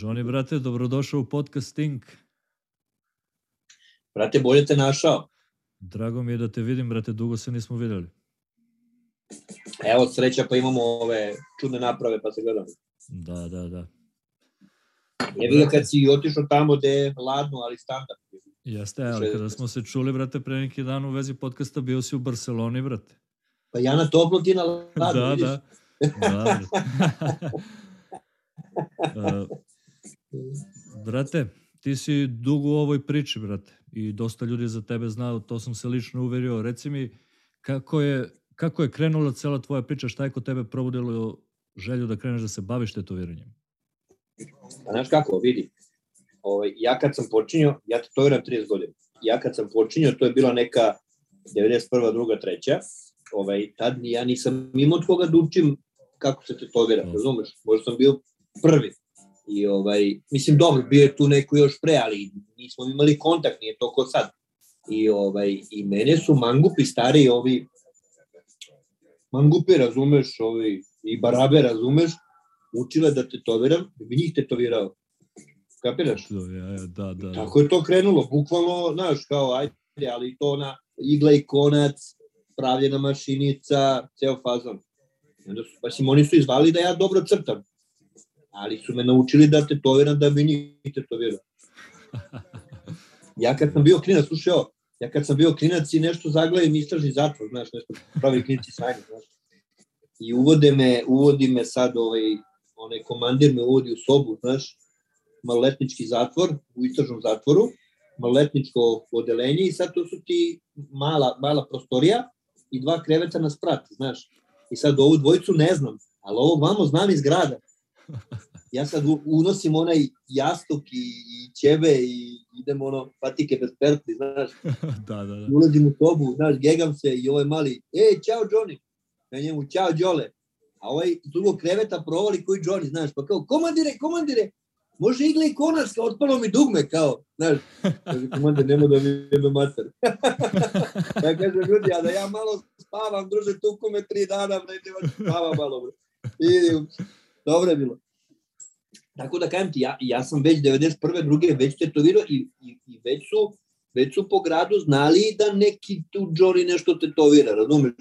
Johnny, brate, dobrodošao u podcast Tink. Brate, bolje te našao. Drago mi je da te vidim, brate, dugo se nismo videli. Evo, sreća pa imamo ove čudne naprave pa se gledamo. Da, da, da. Je vidio kad si otišao tamo gde je ladno, ali standard. Jeste, ali kada smo se čuli, brate, pre neki dan u vezi podcasta, bio si u Barceloni, brate. Pa ja na toplo, ti na ladno, da, vidiš? da. da. uh, brate, ti si dugo u ovoj priči, brate, i dosta ljudi za tebe znao, to sam se lično uverio. Reci mi, kako je, kako je krenula cela tvoja priča, šta je kod tebe probudilo želju da kreneš da se baviš tetoviranjem? Pa znaš kako, vidi, ovaj, ja kad sam počinio, ja tetoviram 30 godina, ja kad sam počinio, to je bila neka 91. druga, treća, ovaj, tad ja nisam imao od koga da učim kako se tetovira, razumeš? Možda sam bio prvi. I ovaj, mislim, dobro, bio je tu neko još pre, ali nismo imali kontakt, nije to ko sad. I, ovaj, i mene su mangupi stari ovi, mangupi, razumeš, ovi, i barabe, razumeš, učile da tetoviram, da bi njih tetovirao. Kapiraš? Da, ja, da, da. Tako je to krenulo, bukvalno, znaš, kao, ajde, ali to na igla i konac, pravljena mašinica, ceo fazon. I Onda su, pa sim, oni su izvali da ja dobro crtam, ali su me naučili da tetoviram da bi njih tetovirao. Ja kad sam bio klinac, slušaj ovo, ja kad sam bio klinac i nešto zaglavim istražni zatvor, znaš, nešto pravi klinici sanje, znaš. I uvode me, uvodi me sad ovaj, onaj komandir me uvodi u sobu, znaš, maloletnički zatvor, u istražnom zatvoru, maloletničko odelenje i sad to su ti mala, mala prostorija i dva kreveta na sprat, znaš. I sad ovu dvojicu ne znam, ali ovog vamo znam iz grada. Ja sad unosim onaj jastuk i, i ćebe i idem ono patike bez pertli, znaš. da, da, da. Ulazim u sobu, znaš, gegam se i ovaj mali, ej, čao Johnny. Ja njemu, čao Đole. A ovaj iz drugog kreveta provali koji Johnny, znaš, pa kao, komandire, komandire, može igle i konac, kao otpalo mi dugme, kao, znaš. Kaže, komandir, nemo da mi jebe mater. ja kažem, ljudi, a da ja malo spavam, druže, tuku me tri dana, bre, nema spava malo, bre. I, dobro je bilo. Tako da kažem ti, ja, ja sam već 91. druge već tetovirao i, i, i već su već su po gradu znali da neki tu Johnny nešto tetovira, razumeš?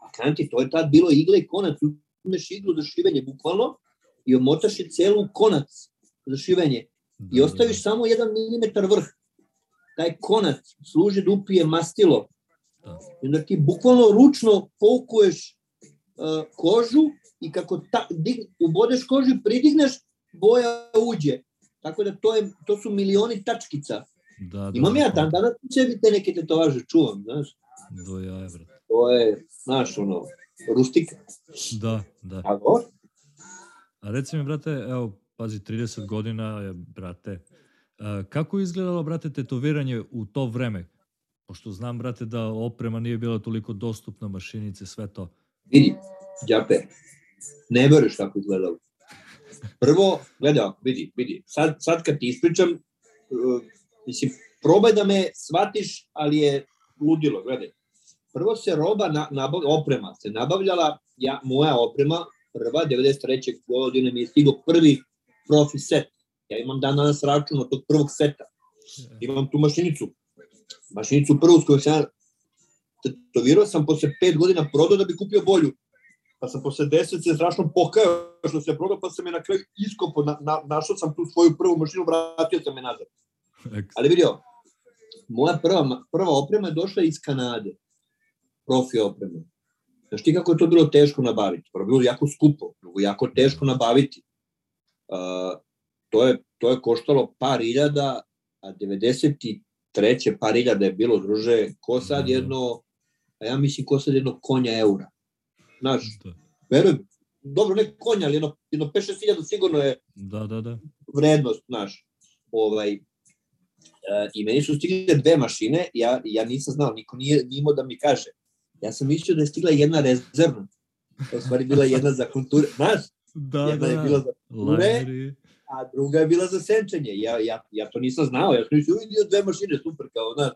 A kažem ti, to je tad bilo igle i konac, uzmeš iglu za šivenje, bukvalno, i omotaš je celu konac za šivenje i Da, ostaviš samo jedan milimetar vrh. Taj konac služi da upije mastilo. Da. I onda ti bukvalno ručno poukuješ uh, kožu i kako ta, dig, ubodeš kožu i pridigneš, boja uđe. Tako da to, je, to su milioni tačkica. Da, da, Imam da, ja dan danas u sebi te neke tetovaže, čuvam, znaš. Do jaja, brate. To je, znaš, ono, rustika. Da, da. A dobro? A reci mi, brate, evo, pazi, 30 godina je, brate. A, kako je izgledalo, brate, tetoviranje u to vreme? Pošto znam, brate, da oprema nije bila toliko dostupna, mašinice, sve to. Vidi, Đape, ne veruješ kako izgledalo. Prvo, gledaj, vidi, vidi, sad, sad kad ti ispričam, uh, mislim, probaj da me shvatiš, ali je ludilo, gledaj. Prvo se roba, na, nabav, oprema se nabavljala, ja, moja oprema, prva, 93. godine mi je stigao prvi profi set. Ja imam dan danas račun od tog prvog seta. Imam tu mašinicu. Mašinicu prvu s kojom sam ja tetovirao sam posle pet godina prodao da bi kupio bolju. Pa sam posle deset se strašno pokajao što se prodao, pa sam je na kraju iskopo, na, na, našao sam tu svoju prvu mašinu, vratio sam je nazad. Ali vidio, moja prva, prva oprema je došla iz Kanade. Profi oprema. Znaš ti kako je to bilo teško nabaviti? Prvo bilo jako skupo, drugo jako teško nabaviti. Uh, to, je, to je koštalo par iljada, a 93. par iljada je bilo, druže, ko sad Mhm. jedno, a ja mislim ko sad jedno konja eura. Znaš, Da, verujem, dobro, ne konja, ali jedno, jedno 5-6 iljada sigurno je da, da. da. vrednost, znaš, ovaj, e, i meni su stigle dve mašine, ja, ja nisam znao, niko nije, nije imao da mi kaže. Ja sam mislio da je stigla jedna rezervna, to je stvari bila jedna za konture, znaš, Da, jedna da. je bila za konture, a druga je bila za senčanje. Ja, ja, ja to nisam znao, ja sam mislio, vidio dve mašine, super, kao, znaš,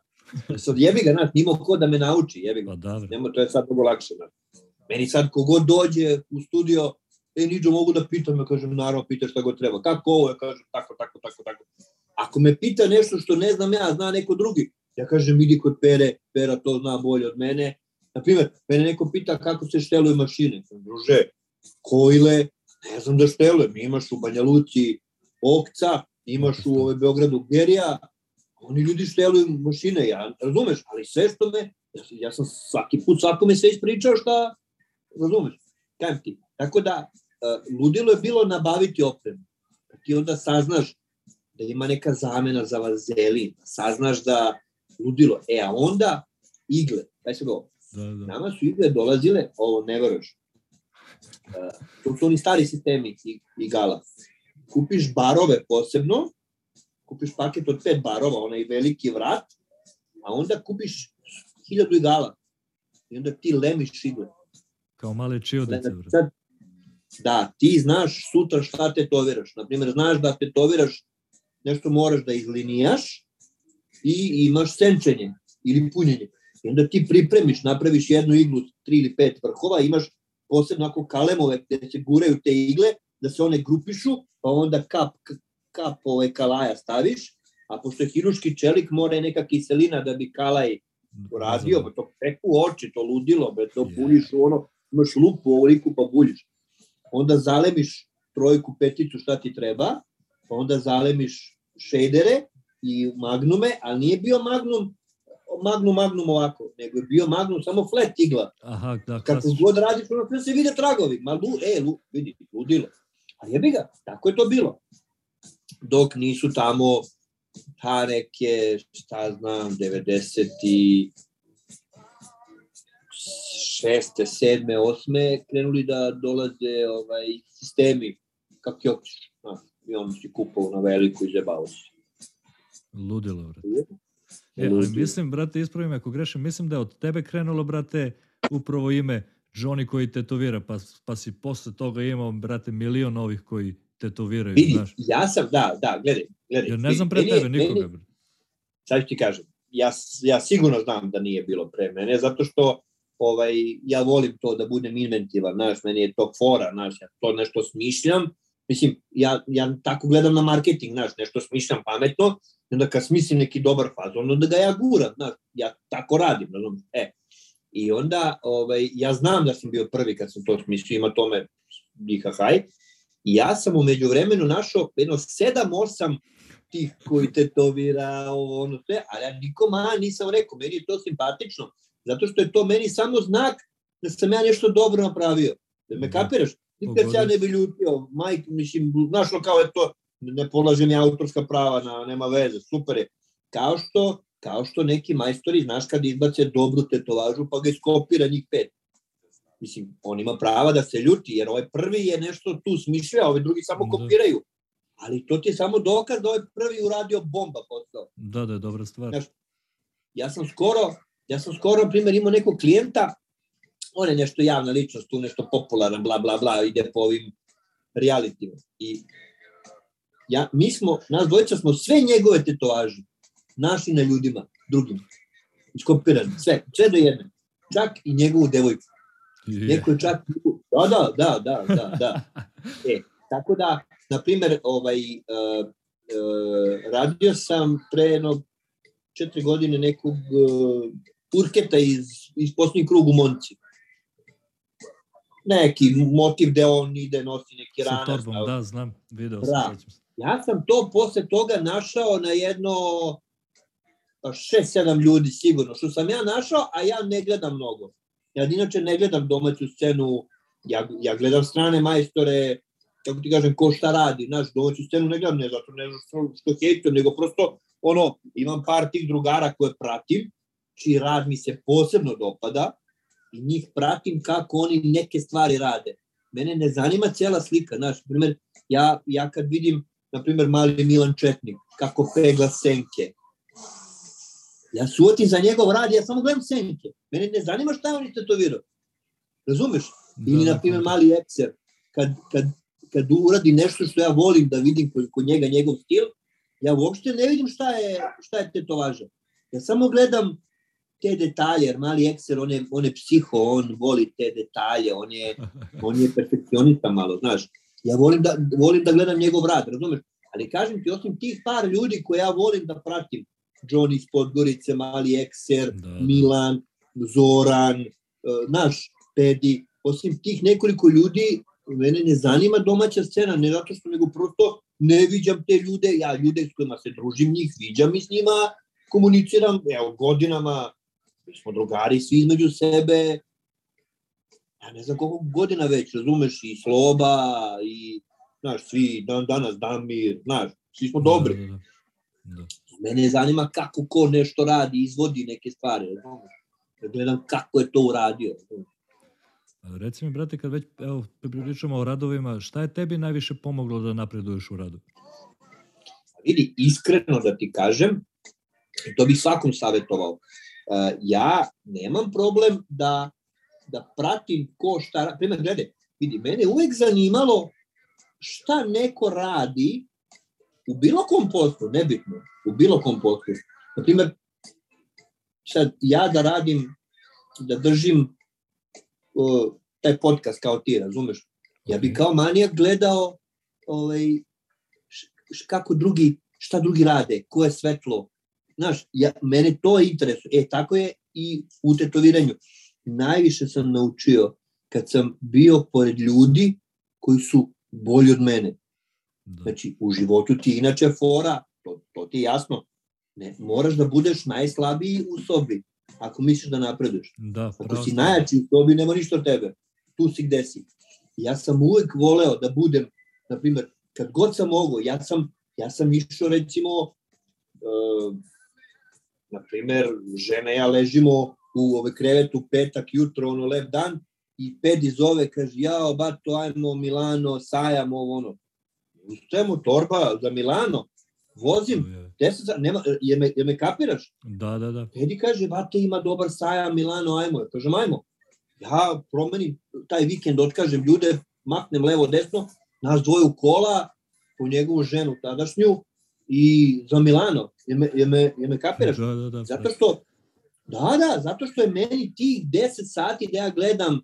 sad jebi ga, znaš, nimo ko da me nauči, jebi ga. Pa da. Nema, to je sad mnogo lakše. Znaš. Meni sad kogod dođe u studio, e, Niđo, mogu da pitam, ja kažem, naravno, pita šta go treba. Kako ovo? Ja kažem, tako, tako, tako, tako. Ako me pita nešto što ne znam ja, zna neko drugi, ja kažem, idi kod Pere, Pera to zna bolje od mene. Naprimer, mene neko pita kako se šteluju mašine. Druže, kojle, ne znam da štelujem. Imaš u Banja Luci Okca, imaš u ove Beogradu Gerija, oni ljudi šteluju mašine, ja razumeš, ali sve što me, ja, ja sam svaki put svakome sve ispričao šta, razumeš, kajem ti. Tako da, uh, ludilo je bilo nabaviti opremu. Da ti onda saznaš da ima neka zamena za vazelin, da saznaš da ludilo. E, a onda igle, daj se go, da, da. nama su igle dolazile, ovo ne veruš, uh, to su oni stari sistemi igala. Kupiš barove posebno, kupiš paket od pet barova, onaj veliki vrat, a onda kupiš hiljadu igala. I onda ti lemiš igle. Kao male čiodice. Sad, da, ti znaš sutra šta tetoviraš. Naprimjer, znaš da tetoviraš nešto moraš da izlinijaš i imaš senčenje ili punjenje. I onda ti pripremiš, napraviš jednu iglu, tri ili pet vrhova, imaš posebno ako kalemove gde se guraju te igle, da se one grupišu, pa onda kap, kap ove kalaja staviš, a pošto je hiruški čelik mora neka kiselina da bi kalaj uradio, pa to peku oči, to ludilo, be, to u ono, imaš lupu ovoliku pa buljiš. Onda zalemiš trojku, peticu, šta ti treba, pa onda zalemiš šejdere i magnume, ali nije bio magnum magnum, magnum ovako, nego je bio magnum samo flat igla. Aha, da, Kako god radiš, ono sve se vide tragovi. Ma lu, e, lu, vidi, ludilo. A jebi ga, tako je to bilo. Dok nisu tamo ta neke, šta znam, 90 i šeste, sedme, osme, krenuli da dolaze ovaj, sistemi, kako je otiš, i on si kupao na veliku i zebao se. Ludilo, brate. E, ali mislim, brate, ispravim ako grešim, mislim da je od tebe krenulo, brate, upravo ime Johnny koji tetovira, pa, pa si posle toga imao, brate, milion novih koji tetoviraju, Vidi, znaš. ja sam, da, da, gledaj, gledaj. Jer ne znam pre tebe nikoga, brate. Sad ti kažem, ja, ja sigurno znam da nije bilo pre mene, zato što ovaj, ja volim to da budem inventivan, znaš, meni je to fora, znaš, ja to nešto smišljam, mislim, ja, ja tako gledam na marketing, znaš, nešto smišljam pametno, i onda kad smislim neki dobar fazon, onda ga ja guram, znaš, ja tako radim, razumiješ, e, I onda, ovaj, ja znam da sam bio prvi kad sam to smislio, ima tome dihahaj, i ja sam umeđu vremenu našao jedno sedam, osam tih koji tetovira, ovo, ono sve, ali ja nikom a, nisam rekao, meni je to simpatično, zato što je to meni samo znak da sam ja nešto dobro napravio. Da me mhm. kapiraš? Nikad se ja ne bi ljutio, majk, mislim, znaš kao je to, ne polažem ja autorska prava, na, nema veze, super je. Kao što, kao što neki majstori, znaš, kad izbace dobru tetovažu, pa ga iskopira njih pet. Mislim, on ima prava da se ljuti, jer ovaj prvi je nešto tu smišlja, ovi drugi samo da. kopiraju. Ali to ti je samo dokaz da ovaj prvi uradio bomba posao. Da, da dobra stvar. Znaš, ja sam skoro, ja sam skoro, na primjer, imao nekog klijenta, on je nešto javna ličnost, tu nešto popularan, bla, bla, bla, ide po ovim realitima. I ja, mi smo, nas dvojica smo sve njegove tetovaže našli na ljudima, drugim. Iskopirani, sve, sve do jedne. Čak i njegovu devojku. Yeah. Neko je čak... Da, da, da, da, da, da. E, tako da, na primer, ovaj, uh, uh, radio sam pre jedno četiri godine nekog uh, urketa iz, iz posljednjeg krugu Monci neki motiv gde on ide, nosi neki rana. Sa torbom, da, znam, video sam. Ja sam to posle toga našao na jedno pa šest, sedam ljudi sigurno, što sam ja našao, a ja ne gledam mnogo. Ja inače ne gledam domaću scenu, ja, ja gledam strane majstore, kako ti kažem, ko šta radi, znaš, domaću scenu ne gledam, ne zato ne što, što hejtujem, nego prosto, ono, imam par tih drugara koje pratim, čiji rad mi se posebno dopada, i njih pratim kako oni neke stvari rade. Mene ne zanima cijela slika, znaš, primjer, ja, ja kad vidim, na primjer, mali Milan Četnik, kako pegla senke, ja suotim za njegov rad, ja samo gledam senke. Mene ne zanima šta je on istetovirao. Razumeš? Da, Ili, da, na primjer, da. mali ekser, kad, kad, kad uradi nešto što ja volim da vidim kod, kod njega, njegov stil, ja uopšte ne vidim šta je, šta je tetovaža. Ja samo gledam te detalje, jer mali ekser, on je, on je psiho, on voli te detalje, on je, on je perfekcionista malo, znaš. Ja volim da, volim da gledam njegov rad, razumeš? Ali kažem ti, osim tih par ljudi koje ja volim da pratim, Johnny iz Podgorice, Mali Ekser, da. Milan, Zoran, uh, naš Pedi, osim tih nekoliko ljudi, mene ne zanima domaća scena, ne zato što, nego prosto ne viđam te ljude, ja ljude s kojima se družim njih, viđam i s njima komuniciram, evo, godinama, mi smo drugari svi između sebe, ja ne znam koliko godina već, razumeš, i Sloba, i, znaš, svi, dan, danas Damir, znaš, svi smo dobri. Da, da, da. da. Mene zanima kako ko nešto radi, izvodi neke stvari, razumeš, da gledam kako je to uradio. Razumeš. Reci mi, brate, kad već evo, pričamo o radovima, šta je tebi najviše pomoglo da napreduješ u radu? Vidi, iskreno da ti kažem, to bih svakom savjetovao, ja nemam problem da, da pratim ko šta, primjer, glede, vidi, mene uvek zanimalo šta neko radi u bilo kom poslu, nebitno, u bilo kom poslu. Na primjer, sad ja da radim, da držim uh, taj podcast kao ti, razumeš? Ja bih kao manijak gledao ovaj, š, kako drugi, šta drugi rade, ko je svetlo. Znaš, ja, mene to interesuje. E, tako je i u tetoviranju. Najviše sam naučio kad sam bio pored ljudi koji su bolji od mene. Da. Znači, u životu ti inače fora, to, to ti je jasno, ne, moraš da budeš najslabiji u sobi ako misliš da napreduješ. Da, ako si najjači u sobi, nema ništa od tebe. Tu si gde si. Ja sam uvek voleo da budem, na primer, kad god sam mogao, ja sam, ja sam išao recimo, uh, na primer, žena ja ležimo u ove krevetu petak jutro, ono lep dan, i Pedi zove, kaže, jao, bato, ajmo Milano, sajam, ovo ono. Ustajemo torba za Milano, vozim, deset, nema, je me, je me kapiraš? Da, da, da. Edi kaže, bate, ima dobar sajam, Milano, ajmo. Ja kažem, ajmo. Ja promenim taj vikend, otkažem ljude, maknem levo, desno, nas dvoje u kola, po njegovu ženu tadašnju, i za Milano. Je me, je me, kapiraš? Da, da, da. Zato što, da, da, zato što je meni tih 10 sati da ja gledam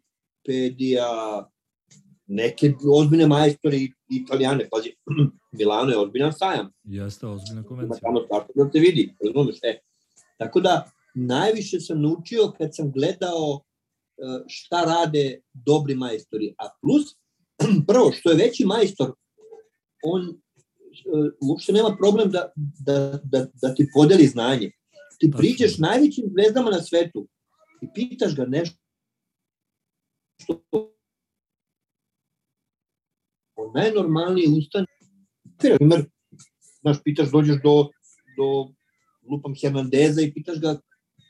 pedija, neke ozbiljne majstore i italijane, pazi, Milano je ozbiljan sajam. Jeste, ozbiljna konvencija. Ima tamo startu da te vidi, razumiješ, e. Tako da, najviše sam naučio kad sam gledao e, šta rade dobri majstori. A plus, prvo, što je veći majstor, on uopšte nema problem da, da, da, da ti podeli znanje. Ti priđeš najvećim zvezdama na svetu i pitaš ga nešto on najnormalnije ustane. Primer, znaš, pitaš, dođeš do, do lupam Hernandeza i pitaš ga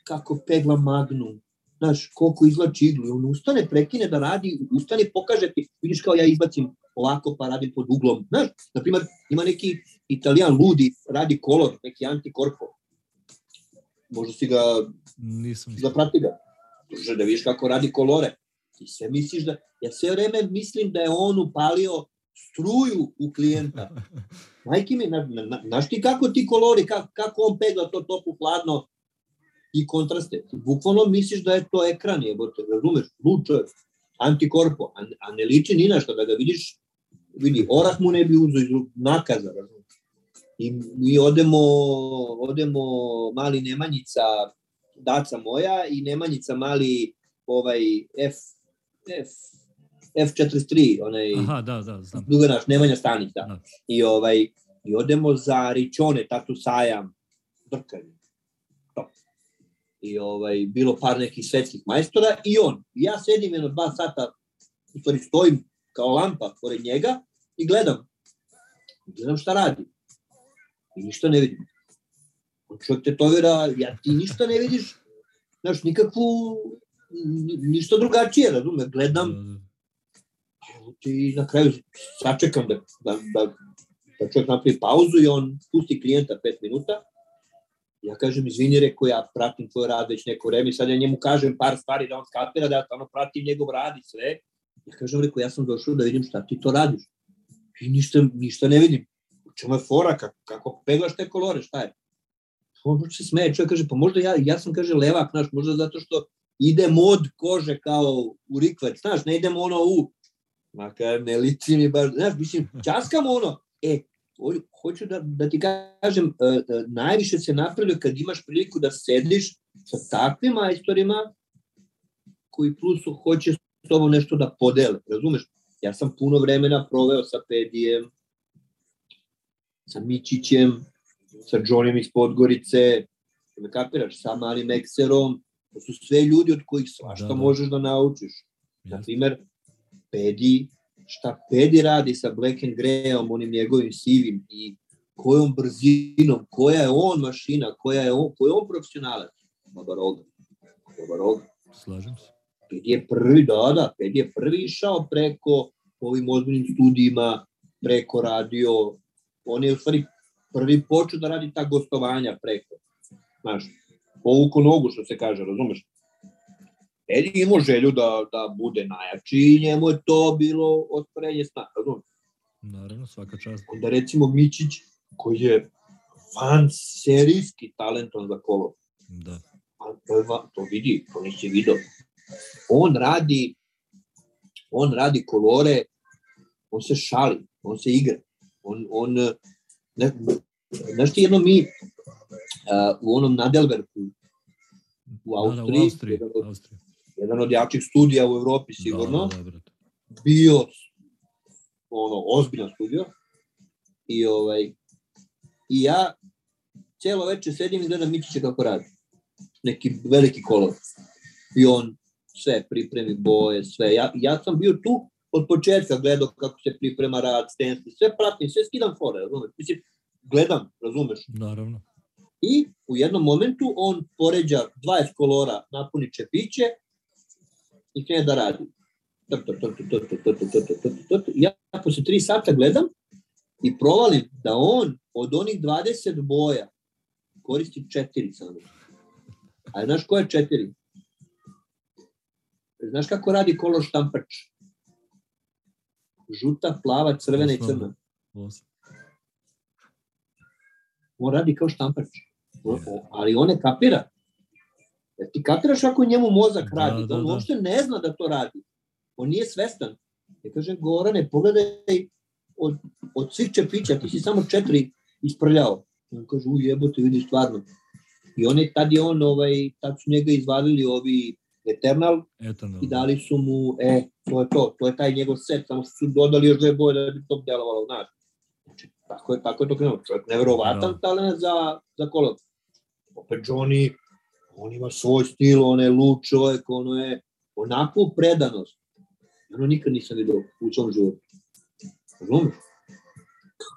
kako pegla magnum, znaš, koliko izlači iglu. I on ustane, prekine da radi, ustane, pokaže ti, vidiš kao ja izbacim ovako pa radim pod uglom. Znaš, na primer, ima neki italijan ludi, radi kolor, neki antikorpo. Možda si ga, Nisam. zaprati ga. Druže, da vidiš kako radi kolore. Ti sve misliš da, ja sve vreme mislim da je on upalio struju u klijenta. Majke mi, znaš na, na, ti kako ti kolori, kako, kako on pegla to topu hladno i kontraste. Bukvalno misliš da je to ekran, jebote, razumeš, lud čovjek, antikorpo, a, a ne liči ni na što da ga vidiš, vidi, orah mu ne bi uzo iz nakaza, razumeš. I mi odemo, odemo mali Nemanjica, daca moja i Nemanjica mali ovaj F, F F43, onaj Aha, da, da, znam. Duga naš, Nemanja Stanić, da. da. I, ovaj, I odemo za Ričone, tatu sajam, drkanje. I ovaj, bilo par nekih svetskih majstora i on. I ja sedim jedno dva sata, u stvari stojim kao lampa pored njega i gledam. Gledam šta radi. I ništa ne vidim. On čovjek tetovira, ja ti ništa ne vidiš, znaš, nikakvu, ništa drugačije, razume, gledam, da, da i na kraju sačekam da, da, da, da čovjek napravi pauzu i on pusti klijenta pet minuta. Ja kažem, izvini, reko, ja pratim tvoj rad već neko vreme sad ja njemu kažem par stvari da on skapira, da ja tamo pratim njegov rad i sve. Ja kažem, reko, ja sam došao da vidim šta ti to radiš. I ništa, ništa ne vidim. U čemu je fora, kako, kako peglaš te kolore, šta je? on se smeje, čovjek kaže, pa možda ja, ja sam, kaže, levak, znaš, možda zato što ide mod kože kao u rikvac, znaš, ne idemo ono u, makar ne liči mi baš, znaš, mislim, časkamo ono, e, hoću da, da ti kažem, uh, uh, najviše se napravio kad imaš priliku da sediš sa takvim majstorima koji plus hoće s tobom nešto da podele, razumeš? Ja sam puno vremena proveo sa Pedijem, sa Mičićem, sa Johnnyem iz Podgorice, me kapiraš, sa malim ekserom, to su sve ljudi od kojih svašta da, da. možeš da naučiš. Na primer, Pedi, šta Pedi radi sa Black and Greyom, onim njegovim sivim i kojom brzinom, koja je on mašina, koja je on, koji je on profesionalac. Babaroga. Babaroga. Slažem se. Pedi je prvi, da, da, Pedi je prvi išao preko ovim ozbiljnim studijima, preko radio, on je u stvari prvi počeo da radi ta gostovanja preko. Znaš, povuko nogu, što se kaže, razumeš? Edi imao želju da, da bude najjači i njemu je to bilo otvorenje sna, razumeš? Naravno, svaka čast. Onda recimo Mičić, koji je van serijski talenton za kolo. Da. A to, je, to vidi, to nisi vidio. On radi, on radi kolore, on se šali, on se igra. On, on ne, znaš ti jedno mi uh, u onom Nadelberku u Austriji, da, da, u Austriji, jedan, od, Austriji. Jedan od jačih studija u Evropi sigurno, da, da, da, bio ono, ozbiljan studio i ovaj i ja celo veče sedim i gledam Mičića kako radi. Neki veliki kolor. I on sve pripremi boje, sve. Ja, ja sam bio tu od početka gledao kako se priprema rad, stensi, sve pratim, sve skidam fore, razumeš? Mislim, gledam, razumeš? Naravno. I u jednom momentu on poređa 20 kolora, napuni čepiće i krene da radi. Ja posle 3 sata gledam i provalim da on od onih 20 boja koristi 4 samo. A znaš ko je 4? Znaš kako radi kolor štampač? žuta, plava, crvena i crna. On radi kao štampač. Ali on ne kapira. Jer ti kapiraš ako njemu mozak da, radi, da, on da. uopšte ne zna da to radi. On nije svestan. Ja kažem, Gorane, pogledaj od, od svih čepića, ti si samo četiri isprljao. On kaže, u jebote, vidi stvarno. I on je, tad je on, ovaj, tad su njega izvadili ovi Eternal, Eternal i dali su mu, e, to je to, to je taj njegov set, samo su dodali još dve boje da bi to delovalo, znaš. Znači, tako je, tako je to krenuo. Čovjek neverovatan no. talent za, za kolo. Opet Johnny, on ima svoj stil, on je lud čovjek, ono je onako predanost. Ono nikad nisam vidio u svom životu. Razumeš?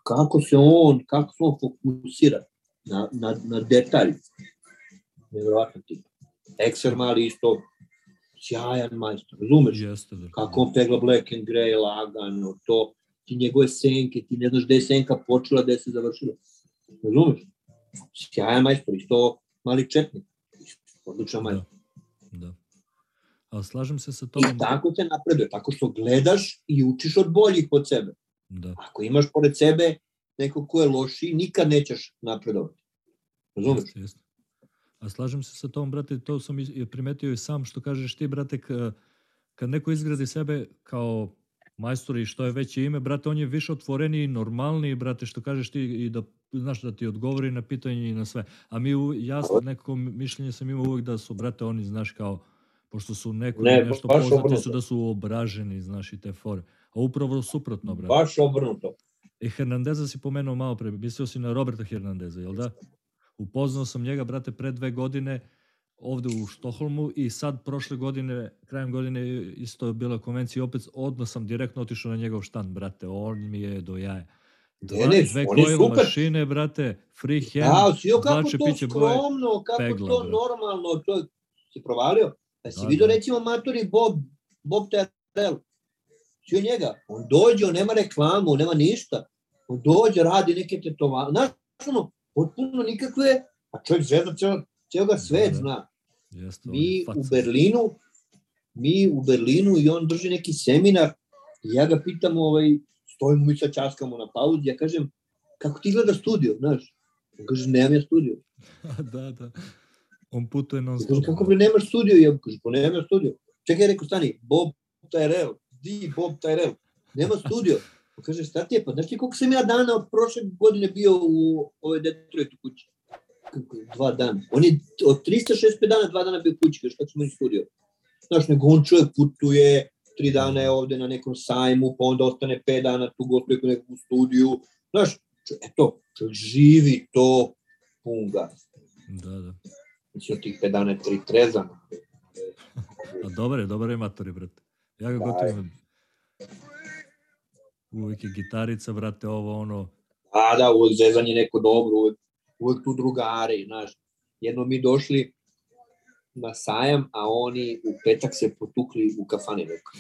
Kako se on, kako se on fokusira na, na, na detalj. Neverovatno tip. Exer mali isto sjajan majstor, razumeš? Jeste, da. Kako on pegla Black and Grey lagano, to, ti njegove senke, ti ne znaš gde je senka počela, gde se završila. Razumeš? Sjajan majstor, isto mali četnik. Odličan da. majstor. Da. da. A slažem se sa tobom. I tako se napreduje, tako što gledaš i učiš od boljih od sebe. Da. Ako imaš pored sebe neko ko je loši, nikad nećeš napredovati. Razumeš? Jeste, jeste. A slažem se sa tom, brate, to sam primetio i sam što kažeš ti, brate, kad neko izgradi sebe kao majstor i što je veće ime, brate, on je više otvoreniji, normalniji, brate, što kažeš ti i da znaš da ti odgovori na pitanje i na sve. A mi, ja neko mišljenje sam imao uvek da su, brate, oni, znaš, kao, pošto su neko ne, nešto poznati su da su obraženi, znaš, i te fore. A upravo suprotno, brate. Baš obrnuto. I Hernandeza si pomenuo malo pre, mislio si na Roberta Hernandeza, jel da? Upoznao sam njega, brate, pre dve godine ovde u Štoholmu i sad prošle godine, krajem godine isto je bila konvencija opet odmah sam direktno otišao na njegov štan, brate, on mi je do jaja. Ne, dve koje mašine, brate, free hand, da, si kako to piće skromno, boje, kako pegla, to brate. normalno, to si provalio. Pa si da, vidio da. recimo matori Bob, Bob Terrell, si njega, on dođe, on nema reklamu, on nema ništa, on dođe, radi neke tetovane, znaš, ono, potpuno nikakve, a čovjek zvezda ceo, ceo ga svet da, da. zna. Jeste, mi u Berlinu, mi u Berlinu i on drži neki seminar i ja ga pitam, ovaj, stojimo mi sa časkamo na pauzi, ja kažem, kako ti gleda studio, znaš? On kaže, nemam ja studio. da, da. On putuje non stop. kako bre nemaš studio? Ja kažem, pa nemam ja studio. Čekaj, rekao, stani, Bob Tyrell, di Bob Tyrell, nema studio. Pa kaže, šta ti je, pa znaš ti koliko sam ja dana od prošle godine bio u ove Detroitu kući? Kako, dva dana. On je od 365 dana, dva dana bio kući, kaže, kako smo imali studio. Znaš, nego on čovjek putuje, tri dana je ovde na nekom sajmu, pa onda ostane pet dana tu gostuje kod nekog u studiju. Znaš, čo- eto, čovjek živi to pun gas. Da, da. Znači, od tih pet dana je tri trezana. A dobar je, dobar je matori, brate. Ja ga Da, gotovo Uvijek je gitarica, brate, ovo, ono, A da, uvek zezanje neko dobro, uvek, uvek tu drugari, znaš. Jedno mi došli na sajam, a oni u petak se potukli u kafani neko.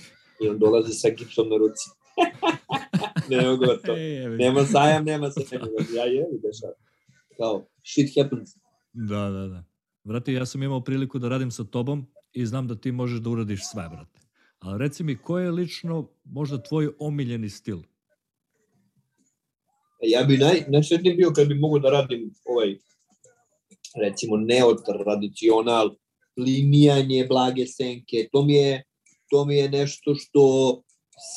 I on dolazi sa gipsom na ruci. nema gotovo. Nema sajam, nema sajam. Ja je, dešava. Kao, shit happens. Da, da, da. Brate, ja sam imao priliku da radim sa tobom i znam da ti možeš da uradiš sve, brate. Ali reci mi, ko je lično možda tvoj omiljeni stil? Ja bi naj, najsretniji bio kad bi mogo da radim ovaj, recimo, neotradicional, linijanje, blage senke, to mi je, to mi je nešto što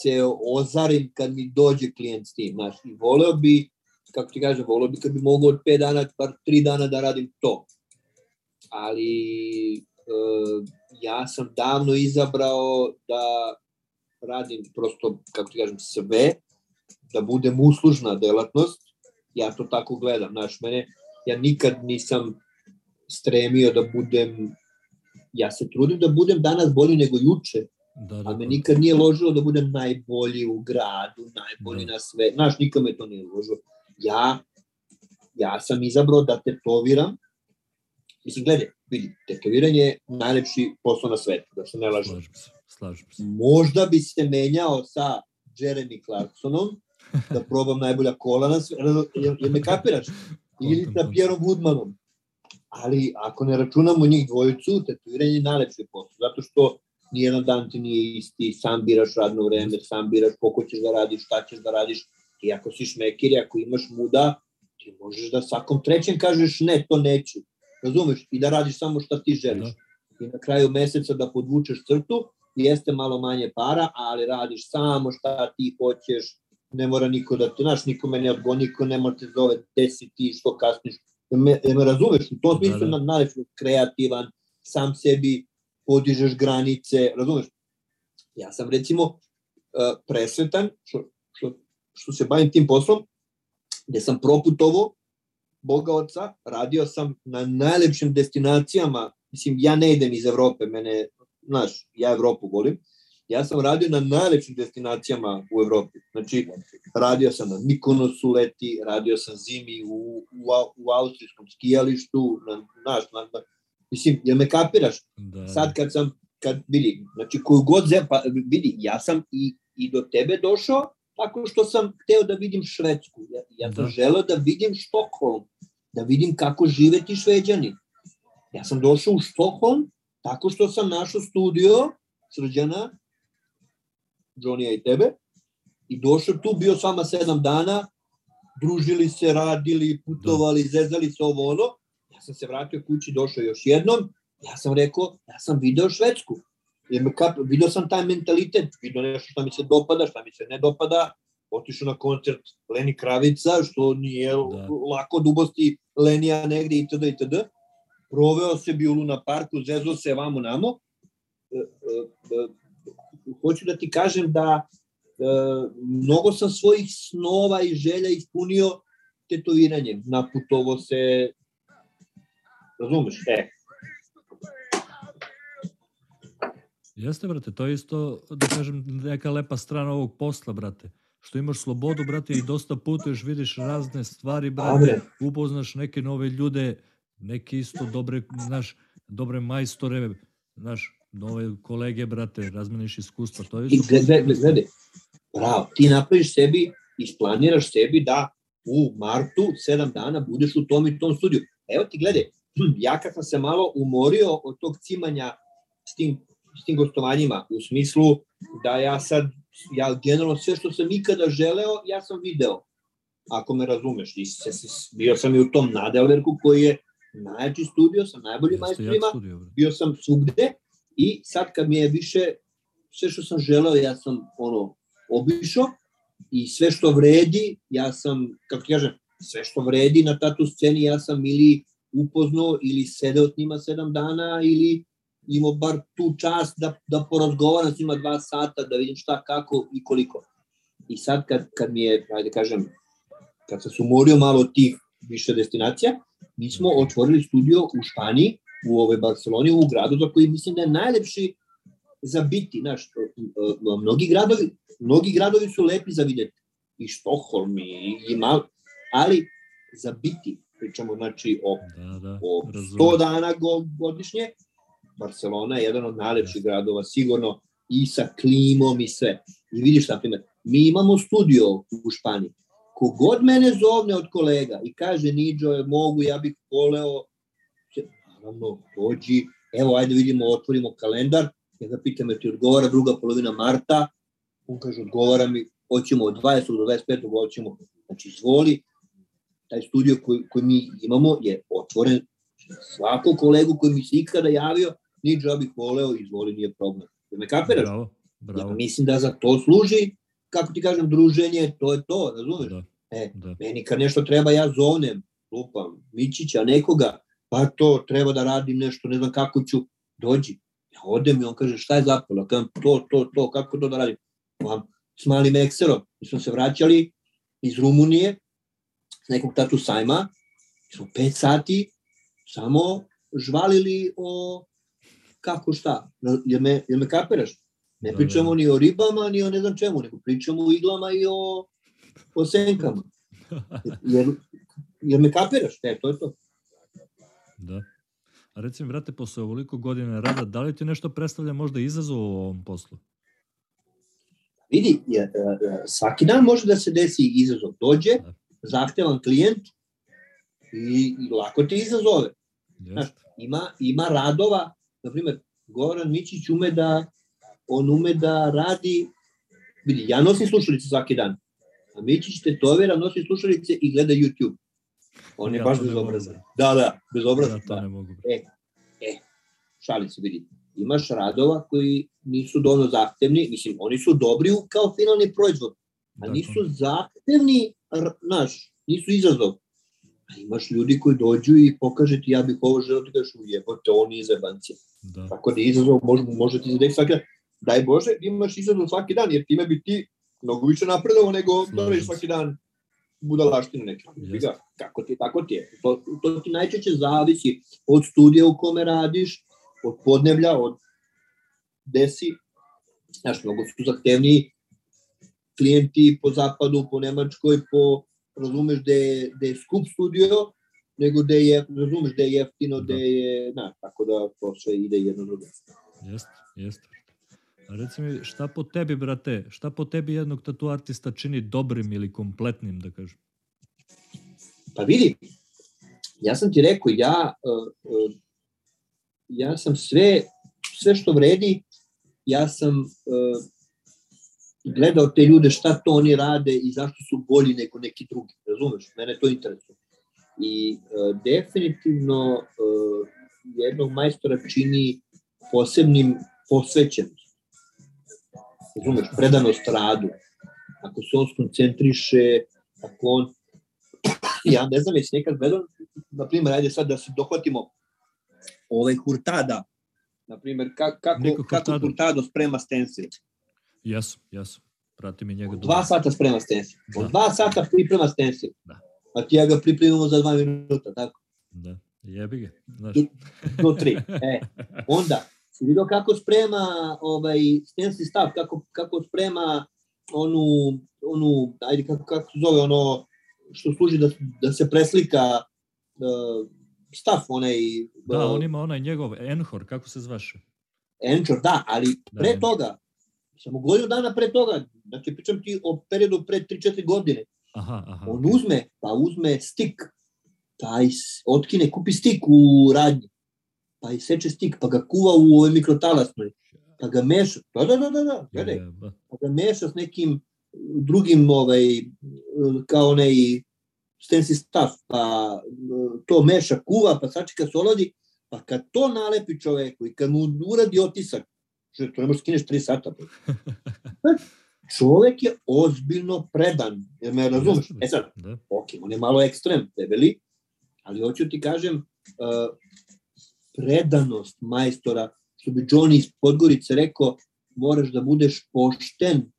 se ozarim kad mi dođe klijent s tim, znaš, i voleo bi, kako ti kažem, voleo bi kad bi mogao od 5 dana, par 3 dana da radim to. Ali e, ja sam davno izabrao da radim prosto, kako ti kažem, sve, da budem uslužna delatnost, ja to tako gledam, znaš, mene, ja nikad nisam stremio da budem, ja se trudim da budem danas bolji nego juče, Da, da, a me nikad nije ložilo da budem najbolji u gradu, najbolji Da. na sve, znaš, nikad me to nije ložilo. Ja, ja sam izabrao da tetoviram, mislim, gledaj, vidi, tetoviranje je najlepši posao na svetu, da se ne lažem. Slažem se, slažem se. Možda bi se menjao sa Jeremy Clarksonom, da probam najbolja kola na sve, jel, jel me kapiraš? Ili sa. Pierom Woodmanom. Ali ako ne računamo njih dvojicu, tetoviranje je najlepši posao, zato što nijedan dan ti nije isti, sam biraš radno vreme, sam biraš koliko ćeš da radiš, šta ćeš da radiš. I ako si šmekir, i ako imaš muda, ti možeš da svakom trećem kažeš ne, to neću. Razumeš? I da radiš samo šta ti želiš. Da. I na kraju meseca da podvučeš crtu, jeste malo manje para, ali radiš samo šta ti hoćeš, ne mora niko da te, znaš, niko me ne odgoni, niko ne mora te zove, gde si ti, što kasniš. Jel me, jel me razumeš? U tom Da, smislu da. da, najlepši kreativan, sam sebi podižeš granice, razumeš? Ja sam recimo uh, presretan što, što, što se bavim tim poslom, gde sam proputovo Boga oca, radio sam na najlepšim destinacijama, mislim, ja ne idem iz Evrope, mene, znaš, ja Evropu volim, ja sam radio na najlepšim destinacijama u Evropi. Znači, radio sam na Mikonosu leti, radio sam zimi u, u, u austrijskom skijalištu, na, znaš, na, na, mislim, jel me kapiraš? Da, Sad kad sam, kad vidi, znači koju god zem, pa vidi, ja sam i, i do tebe došao tako što sam hteo da vidim Švedsku. Ja, ja sam Da. želeo da vidim Štokholm, da vidim kako žive ti šveđani. Ja sam došao u Štokholm tako što sam našao studio Srđana, Johnny i tebe, i došao tu, bio s vama sedam dana, družili se, radili, putovali, zezali se ovo ono. Ja sam se vratio kući, došao još jednom, ja sam rekao, ja sam video Švedsku. Kap, video sam taj mentalitet, video nešto što mi se dopada, šta mi se ne dopada, otišao na koncert Leni Kravica, što nije Da. lako dubosti Lenija negde itd. itd. Proveo se bio u Luna parku, zezo se vamo namo. E, e, e, hoću da ti kažem da e, mnogo sam svojih snova i želja ispunio tetoviranjem. Naputovo se, razumeš, e, Jeste, brate, to je isto, da kažem, neka lepa strana ovog posla, brate. Što imaš slobodu, brate, i dosta putuješ, vidiš razne stvari, brate, upoznaš neke nove ljude, neke isto dobre, znaš, dobre majstore, znaš, nove kolege, brate, razmeniš iskustva, to je I gledaj, gledaj, bravo, ti napraviš sebi, isplaniraš sebi da u martu sedam dana budeš u tom i tom studiju. Evo ti gledaj, ja kad sam se malo umorio od tog cimanja s tim, s tim gostovanjima, u smislu da ja sad, ja generalno sve što sam ikada želeo, ja sam video. ako me razumeš. I se, se, bio sam i u tom Nadelverku koji je najjači studio sa najboljim majstrima, bio sam svugde i sad kad mi je više, sve što sam želeo, ja sam ono, obišao i sve što vredi, ja sam, kako kažem, sve što vredi na tatu sceni, ja sam ili upoznao ili sedeo s njima sedam dana ili imao bar tu čast da, da porazgovaram s njima dva sata, da vidim šta, kako i koliko. I sad kad, kad mi je, ajde kažem, kad sam se umorio malo tih više destinacija, mi smo otvorili studio u Španiji, u ovoj Barceloni, u gradu za koji mislim da je najlepši za biti. Znaš, mnogi gradovi, mnogi gradovi su lepi za videti. I Štokholm i, i malo, ali za biti, pričamo znači o, da, da, o 100 dana godišnje, Barcelona je jedan od najlepših gradova, sigurno i sa klimom i sve. I vidiš, na primjer, mi imamo studio u Španiji. Kogod mene zovne od kolega i kaže, Niđo, mogu, ja bih voleo, naravno, dođi, evo, ajde vidimo, otvorimo kalendar, ja ga pitam, je ti odgovara druga polovina marta, on kaže, odgovara mi, hoćemo od 20. do 25. hoćemo, znači, izvoli, taj studio koji, koji mi imamo je otvoren svako kolegu koji mi se ikada javio, ja bih voleo, izvoli, nije problem. Da me kapiraš? Bravo, bravo. Ja mislim da za to služi, kako ti kažem, druženje, to je to, razumeš? Da, e, da. Meni kad nešto treba, ja zovnem, lupam, Mićića, nekoga, pa to, treba da radim nešto, ne znam kako ću, dođi. Ja odem i on kaže, šta je zapalo? Kažem, to, to, to, kako to da radim? Pa, s malim ekserom. Mi smo se vraćali iz Rumunije, s nekog tatu sajma, smo pet sati samo žvalili o kako šta, jer me, jer me kapiraš? Ne da, pričamo da. ni o ribama, ni o ne znam čemu, nego pričamo o iglama i o, o senkama. Jer, jer me kapiraš, e, to je to. Da. A recimo, vrate, posle ovoliko godina rada, da li ti nešto predstavlja možda izazov u ovom poslu? Vidi, je, svaki dan može da se desi izazov. Dođe, da. zahtevan klijent i, i lako te izazove. Znaš, ima, ima radova na primjer, Goran Mićić ume da, on ume da radi, vidi, ja nosim slušalice svaki dan, a Mićić tetovira, nosi slušalice i gleda YouTube. On je ja baš bezobrazan. Da, da, bezobrazan. Ja to da. ne mogu. E, e, šali se, vidi. Imaš radova koji nisu dovoljno zahtevni, mislim, oni su dobri kao finalni proizvod, a nisu zahtevni, naš, nisu izazov. A imaš ljudi koji dođu i pokaže ti ja bih ovo želeo ti kažeš ujebote, on je zebancija. Da. Tako da izazov može, može ti zadeti svaki dan. Daj Bože, imaš izazov svaki dan, jer time bi ti mnogo više napredovao nego da svaki dan budalaštinu neke. Yes. Kako ti, tako ti je. To, to ti najčešće zavisi od studija u kome radiš, od podneblja, od desi. Znaš, mnogo su zahtevniji klijenti po zapadu, po Nemačkoj, po razumeš da je, da je skup studio, nego da je, razumeš, da je jeftino, da, da je, na, tako da to sve ide jedno drugo. Jeste, jeste. Reci mi, šta po tebi, brate, šta po tebi jednog tatu artista čini dobrim ili kompletnim, da kažem? Pa vidi, ja sam ti rekao, ja, uh, uh, ja sam sve, sve što vredi, ja sam uh, gledao te ljude šta to oni rade i zašto su bolji nego neki drugi, razumeš? Mene to interesuje. I definitivno jednog majstora čini posebnim posvećenost. Razumeš? Predanost radu. Ako se on skoncentriše, ako on ja ne znam, jesi nekad gledao, na primjer, ajde sad da se dohvatimo ovaj Hurtada, na primjer, kako, kako, kako Hurtado sprema stencil. Jesu, jesu. Prati mi njega. Dva sata sprema stencil. Da. Dva sata priprema stencil. Da. A ti ja ga pripremimo za dva minuta, tako? Da. Jebi ga. Znaš. Do tri. E, onda, si vidio kako sprema ovaj, stencil stav, kako, kako sprema onu, onu, ajde, kako, kako se zove ono, što služi da, da se preslika uh, stav, onaj... Da, on ima onaj njegov Enhor, kako se zvaše? Enhor, da, ali da, pre toga, Samo godinu dana pre toga, znači pričam ti o periodu pre 3-4 godine. Aha, aha. On uzme, pa uzme stik, pa otkine, kupi stik u radnji, pa i seče stik, pa ga kuva u ovoj mikrotalasnoj, pa ga meša, da, da, da, da, da, gledaj, pa ga meša s nekim drugim ovaj, kao onaj stensi staff, pa to meša, kuva, pa sačeka se oladi, pa kad to nalepi čoveku i kad mu uradi otisak, što to ne možeš skineš 3 sata. Čovek je ozbiljno predan, jer me razumeš? E sad, da. ok, on je malo ekstrem, debeli, ali hoću ti kažem, uh, predanost majstora, što bi Johnny iz Podgorice rekao, moraš da budeš pošten.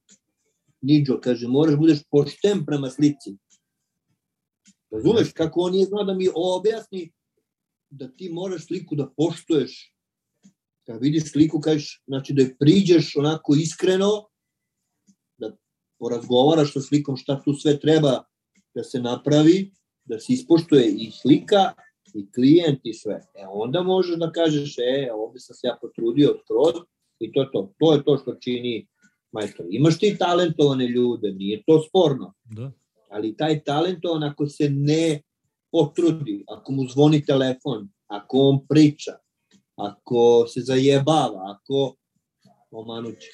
Niđo kaže, moraš da budeš pošten prema slici. Razumeš kako on nije znao da mi objasni da ti moraš sliku da poštuješ. Kad vidiš sliku, kažeš, znači da je priđeš onako iskreno, da porazgovaraš sa slikom šta tu sve treba da se napravi, da se ispoštuje i slika i klijent i sve. E onda možeš da kažeš, e, ovde sam se ja potrudio skroz i to je to. To je to što čini majstor. Imaš ti talentovane ljude, nije to sporno. Da. Ali taj talentovan ako se ne potrudi, ako mu zvoni telefon, ako on priča, ako se zajebava, ako omanuće.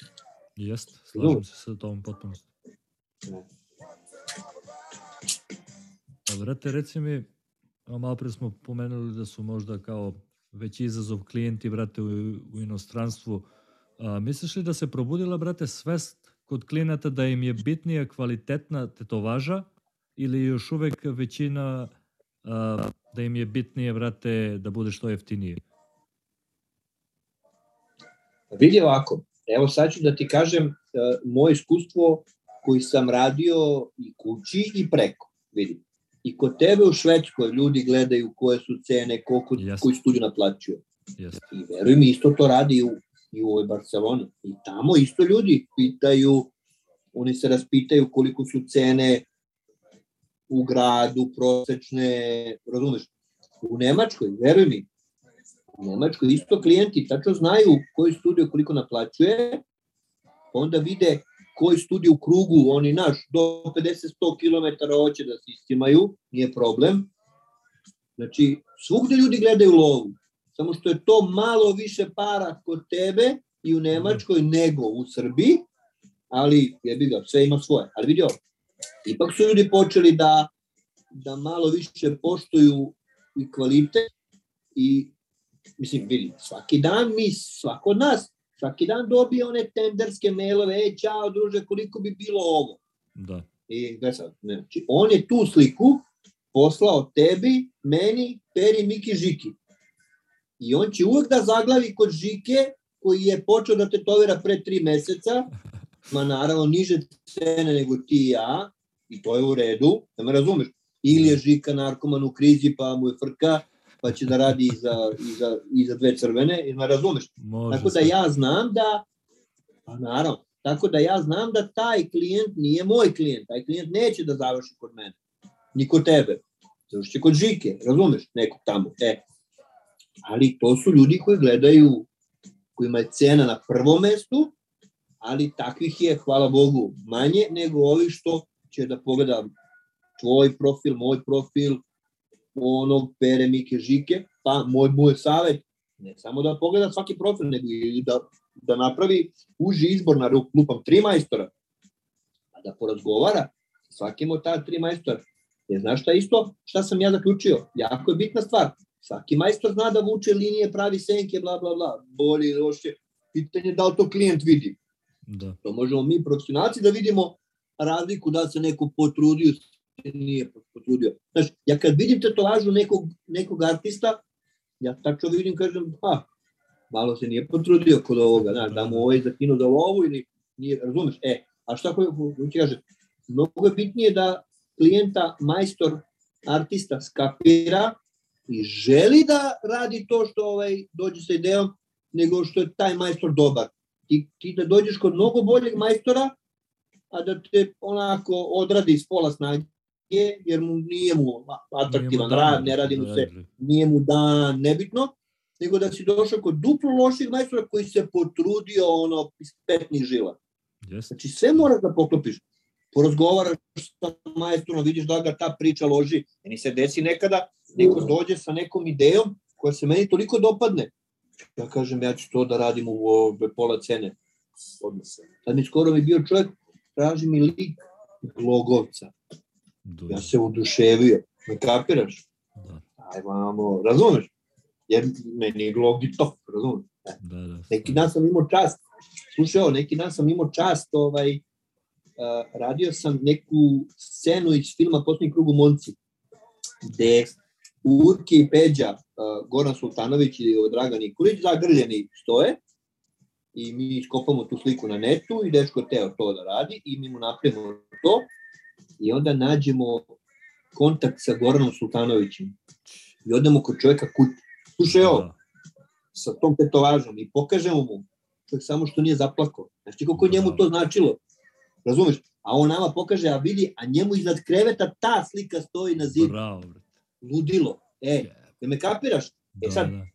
Jeste, slažem se sa tom potpuno. A vrate, reci mi, malo pre smo pomenuli da su možda kao veći izazov klijenti, brate, u, u inostranstvu. A, misliš li da se probudila, brate, svest kod klijenata da im je bitnija kvalitetna tetovaža ili još uvek većina a, da im je bitnije, brate, da bude što jeftinije? Vidi ovako, evo sad ću da ti kažem uh, moje iskustvo koji sam radio i kući i preko. Vidi, i kod tebe u Švedskoj ljudi gledaju koje su cene, koliko, yes. koji studiju naplaćuje. Yes. I veruj mi, isto to radi i u, i u ovoj Barceloni. I tamo isto ljudi pitaju, oni se raspitaju koliko su cene u gradu, prosečne, razumeš? U Nemačkoj, veruj mi, u Nemačkoj isto klijenti tačno znaju koji studio koliko naplaćuje, onda vide koji studij u krugu, oni naš, do 50-100 km hoće da se istimaju, nije problem. Znači, svugde ljudi gledaju lovu, samo što je to malo više para kod tebe i u Nemačkoj nego u Srbiji, ali jebi ga, sve ima svoje. Ali vidio, ipak su ljudi počeli da, da malo više poštuju i kvalitet i mislim, vidi, svaki dan mi, svako od nas svaki dan dobije one tenderske mailove, e, čao druže, koliko bi bilo ovo? Da. I gde sad, ne, znači, on je tu sliku poslao tebi, meni, Peri, Miki, Žiki. I on će uvek da zaglavi kod Žike, koji je počeo da tetovira pre tri meseca, ma naravno niže cene nego ti i ja, i to je u redu, da me razumeš. Ili je Žika narkoman u krizi, pa mu je frka, pa će da radi i za, i za, i za dve crvene, ne razumeš? Može tako da ja znam da, pa naravno, tako da ja znam da taj klijent nije moj klijent, taj klijent neće da završi kod mene, ni kod tebe, završi kod Žike, razumeš, nekog tamo, e. Ali to su ljudi koji gledaju, kojima je cena na prvom mestu, ali takvih je, hvala Bogu, manje nego ovi što će da pogleda tvoj profil, moj profil, onog Pere Mike Žike, pa moj, moj savet, ne samo da pogleda svaki profil, nego i da, da napravi uži izbor na lupam tri majstora, a da porazgovara svakim od ta tri majstora. Jer znaš šta isto, šta sam ja zaključio? Jako je bitna stvar. Svaki majstor zna da vuče linije, pravi senke, bla, bla, bla. Bolje ili loše. Pitanje da li to klijent vidi. Da. To možemo mi profesionalci da vidimo razliku da se neko potrudio nije potrudio. Znaš, ja kad vidim tetovažu nekog, nekog artista, ja tačno vidim, kažem, pa, malo se nije potrudio kod ovoga, znaš, da mu ovaj zakinu za ovu ili nije, razumeš? E, a šta ko ti kaže? Mnogo je bitnije da klijenta, majstor, artista skapira i želi da radi to što ovaj dođe sa idejom, nego što je taj majstor dobar. Ti, ti da dođeš kod mnogo boljeg majstora, a da te onako odradi iz pola snage, je, jer mu nije mu atraktivan rad, ne radi mu se, nije mu dan, nebitno, nego da si došao kod duplo loših majstora koji se potrudio ono iz petnih žila. Yes. Znači sve moraš da poklopiš. Porazgovaraš sa majstorom, vidiš da ga ta priča loži. Meni se desi nekada, neko dođe sa nekom idejom koja se meni toliko dopadne. Ja kažem, ja ću to da radim u, u pola cene. Odnosno. Sad mi skoro mi bio čovjek, traži mi lik Glogovca Do, Ja se oduševio, ne kapiraš? da, Aj, vamo, razumeš? Jer meni je glogi to, razumeš? da, da. Neki dan sam imao čast, slušaj ovo, neki dan sam imao čast, ovaj, uh, radio sam neku scenu iz filma Posljednji krug u Monci, gde Urke i Peđa, uh, Goran Sultanović i Dragan Nikolić zagrljeni stoje i mi iskopamo tu sliku na netu i dečko teo to da radi i mi mu napravimo to i onda nađemo kontakt sa Goranom Sultanovićem i odemo kod čovjeka kući. Slušaj ovo, Da, sa tom tetovažom i pokažemo mu, čovjek samo što nije zaplakao. Znači koliko je njemu to značilo. Razumeš? A on nama pokaže, a vidi, a njemu iznad kreveta ta slika stoji na zidu. bravo, brate. Ludilo. E, da me kapiraš? Da, E sad, da.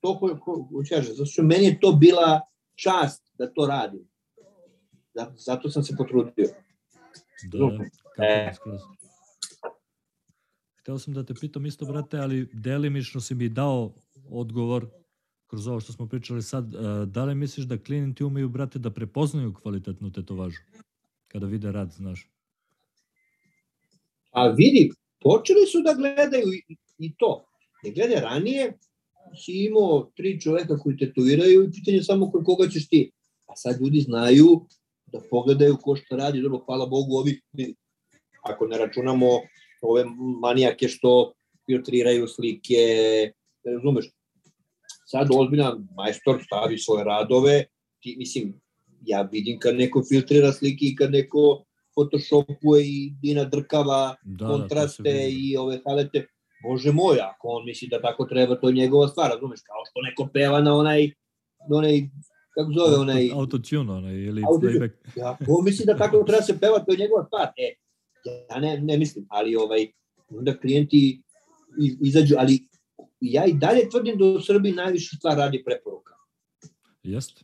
to ko, ko, ko kaže, zato što meni je to bila čast da to radim. Zato sam se potrudio. Da, kako E. Hteo sam da te pitam isto, brate, ali delimično si mi dao odgovor kroz ovo što smo pričali sad. e, Da li misliš da klijenti umeju, brate, da prepoznaju kvalitetnu tetovažu? Kada vide rad, znaš. A vidi, počeli su da gledaju i, i to. Ne glede ranije, si imao tri čoveka koji tetoviraju i pitanje je samo kod koga ćeš ti. A sad ljudi znaju da pogledaju ko šta radi, dobro, hvala Bogu, ovi, ako ne računamo ove manijake što filtriraju slike, razumeš, sad ozbiljan majstor stavi svoje radove, ti, mislim, ja vidim kad neko filtrira slike i kad neko photoshopuje i dina drkava Da, kontraste da, se vidi. i ove halete, bože moj, ako on misli da tako treba, to je njegova stvar, razumeš, kao što neko peva na onaj, na onaj, kako zove onaj, Autotune, onaj, ili Autotune. playback. ja, on misli da tako treba se peva, to je njegova stvar, e, ja ne, ne mislim, ali ovaj, onda klijenti iz- izađu, ali ja i dalje tvrdim da u Srbiji najviše stvar radi preporuka. Jeste.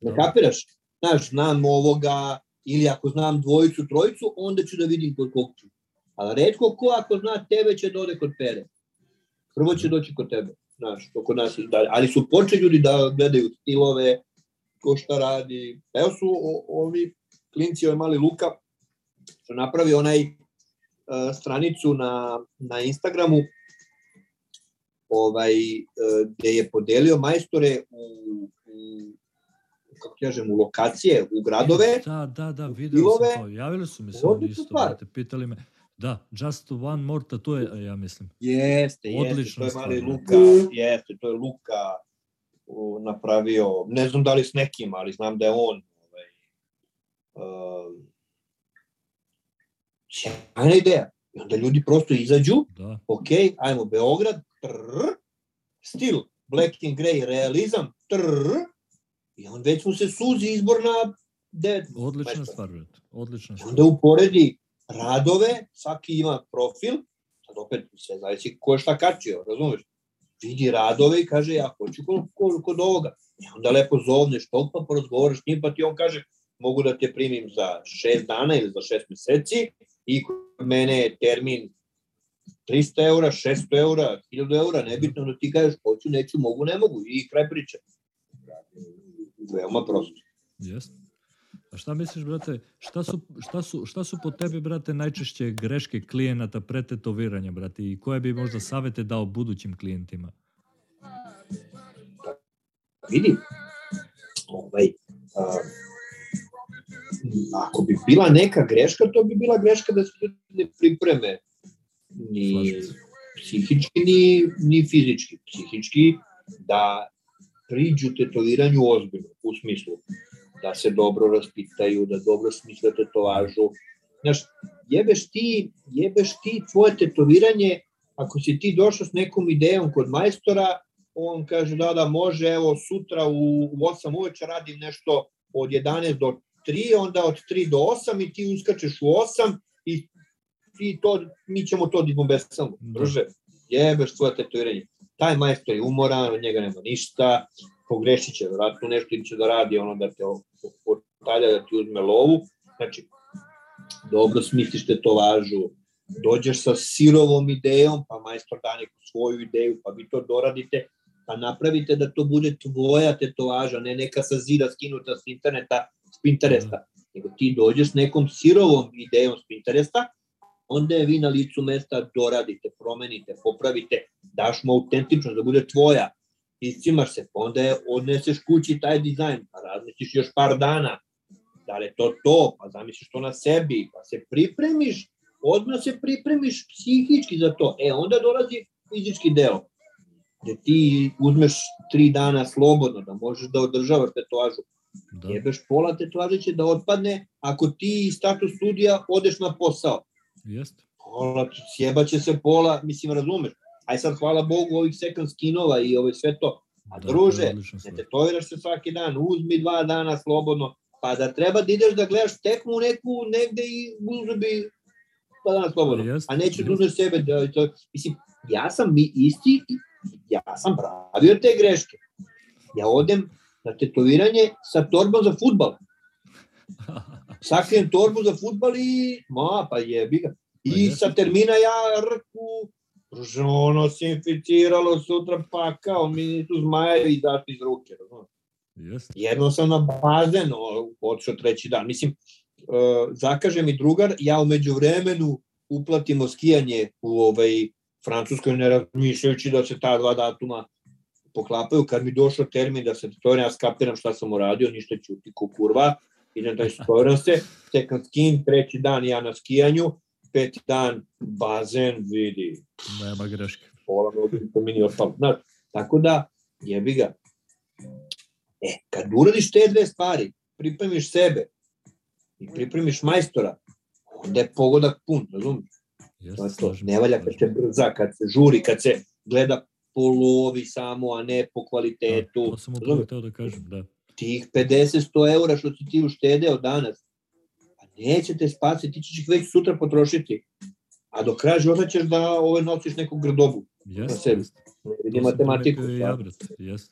Ne kapiraš? Znaš, znam ovoga, ili ako znam dvojicu, trojicu, onda ću da vidim kod kog ću. Ali redko ko ako zna tebe će da ode kod pere. Prvo će doći kod tebe. Znaš, to kod nas je dalje. Ali su počeli ljudi da gledaju stilove, ko šta radi. Evo su o, ovi klinci, ovaj mali Luka, što napravi onaj uh, stranicu na, na Instagramu ovaj, uh, gde je podelio majstore u, u kako kažem, u lokacije, u gradove, Da, da, da, video sam to. Javili su mi se oni isto, stvar. brate, pitali me. Da, just one more tattoo, ja mislim. Jeste, jeste, Odlična to je stvar, mali da. Luka, jeste, to je Luka napravio, ne znam da li s nekim, ali znam da je on ovaj, uh, sjajna ideja. I onda ljudi prosto izađu, Da, ok, ajmo Beograd, trrr, stil, black and grey, realizam, trrr, i on već mu se suzi izbor na devet odlična majstora. stvar, brate. Odlična I stvar. onda uporedi radove, svaki ima profil, sad opet sve zavisi ko je šta kačio, razumeš? Vidi radove i kaže ja hoću kod, kod, kod ovoga. I onda lepo zovneš tog pa porazgovaraš s njim pa ti on kaže mogu da te primim za šest dana ili za šest meseci i kod mene je termin 300 eura, 600 eura, 1000 eura, nebitno da ti kažeš hoću, neću, mogu, ne mogu i kraj priče. Veoma prosto. Jeste. A šta misliš, brate, šta su, šta, su, šta su po tebi, brate, najčešće greške klijenata pre tetoviranja, brate, i koje bi možda savete dao budućim klijentima? vidi, ovaj, a, ako bi bila neka greška, to bi bila greška da se ne pripreme ni psihički, ni, ni fizički. Psihički da priđu tetoviranju ozbiljno, u smislu da se dobro raspitaju, da dobro smisle tetovažu. Znaš, jebeš ti, jebeš ti tvoje tetoviranje, ako si ti došao s nekom idejom kod majstora, on kaže da, da, može, evo, sutra u, u 8 uveče radim nešto od 11 do 3, onda od 3 do 8 i ti uskačeš u 8 i ti to, mi ćemo to da izbombesamo. Da. Druže, jebeš tvoje tetoviranje. Taj majstor je umoran, od njega nema ništa, pogrešit će vratno nešto ili će da radi ono da te otalja, da ti uzme lovu. Znači, dobro smisliš tetovažu, dođeš sa sirovom idejom, pa majstor da neku svoju ideju, pa vi to doradite, pa napravite da to bude tvoja tetovaža, ne neka sa zida skinuta s interneta, s Pinteresta, nego ti dođeš s nekom sirovom idejom s Pinteresta, onda je vi na licu mesta doradite, promenite, popravite, daš mu autentično da bude tvoja, iscimaš se, pa onda je odneseš kući taj dizajn, pa razmisliš još par dana, da li je to to, pa zamisliš to na sebi, pa se pripremiš, odmah se pripremiš psihički za to. E, onda dolazi fizički deo, gde ti uzmeš tri dana slobodno, da možeš da održavaš tetovažu. Da. Jebeš pola tetovaže će da otpadne ako ti iz status studija odeš na posao. Jeste. Pola, sjebaće se pola, mislim, razumeš. Aj sad, hvala Bogu, ovih second skinova i ovo sve to. A da, druže, ne tetoviraš se svaki dan, uzmi dva dana slobodno, pa da treba da ideš da gledaš tekmu neku negde i uzmi dva dana slobodno. Jest, a nećeš da uzmeš sebe. Da, to, mislim, ja sam mi isti, ja sam pravio te greške. Ja odem na tetoviranje sa torbom za futbal. Sakrijem torbu za futbal i, ma, pa jebi ga. I pa sa termina ja rku, ono se inficiralo sutra pa kao mi tu zmajevi izašli iz ruke. Yes. Jedno sam na bazen otišao treći dan. Mislim, uh, zakaže mi drugar, ja umeđu vremenu uplatimo skijanje u ovaj Francuskoj ne razmišljajući da se ta dva datuma poklapaju. Kad mi došao termin da se to ja skapiram šta sam uradio, ništa ćuti ko kurva, idem da istoviram se, tekam skin, treći dan ja na skijanju, peti dan bazen, vidi. Nema greške. Pola nogu to mi nije otpalo. Znaš, tako da, jebi ga. E, kad uradiš te dve stvari, pripremiš sebe i pripremiš majstora, onda je pogodak pun, razumiješ? Yes, to, ne valja kad se brza, kad se žuri, kad se gleda po lovi samo, a ne po kvalitetu. Da, to sam upravo da kažem, da. Tih 50-100 eura što si ti uštedeo danas, neće te spasiti, ti ćeš ih već sutra potrošiti. A do kraja života ćeš da ove nosiš neku grdobu yes, na sebi. Vidi matematiku. Ja, yes.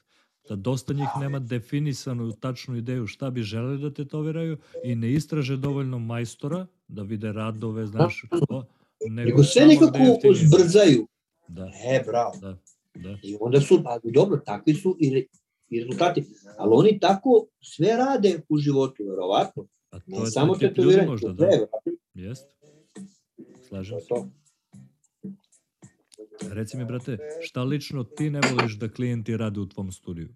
Da dosta njih nema definisanu tačnu ideju šta bi želeli da tetoviraju i ne istraže dovoljno majstora da vide radove, znaš, da. to, nego, nego sve nekako zbrzaju. Da. E, bravo. Da. Da. I onda su, pa dobro, takvi su i, i rezultati. Ali oni tako sve rade u životu, verovatno. A to ne je samo tetoviranje, možda, da. Jest. Slažem se. Reci mi, brate, šta lično ti ne voliš da klijenti rade u tvom studiju?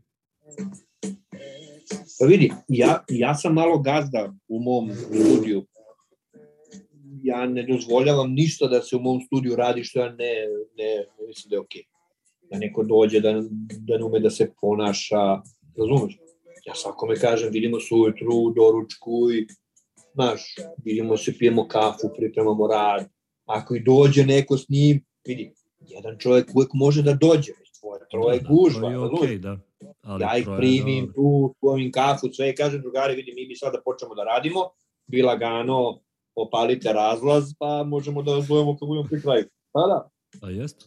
Pa vidi, ja, ja sam malo gazda u mom studiju. Ja ne dozvoljavam ništa da se u mom studiju radi što ja ne, ne, ne mislim da je okej. Okay. Da neko dođe, da, da ne ume da se ponaša, razumeš? Ja svakome kažem, vidimo se ujutru, doručku i, znaš, vidimo se, pijemo kafu, pripremamo rad. Ako i dođe neko s njim, vidi, jedan čovjek uvek može da dođe, tvoje troje da, gužva. Da, to je okay, da. Ali ja ih primim da... tu, povim kafu, sve i kažem, drugari, vidi, mi bi sada počnemo da radimo, bi lagano, opalite razlaz, pa možemo da zovemo kako budemo pri kraju. Pa da. A jeste.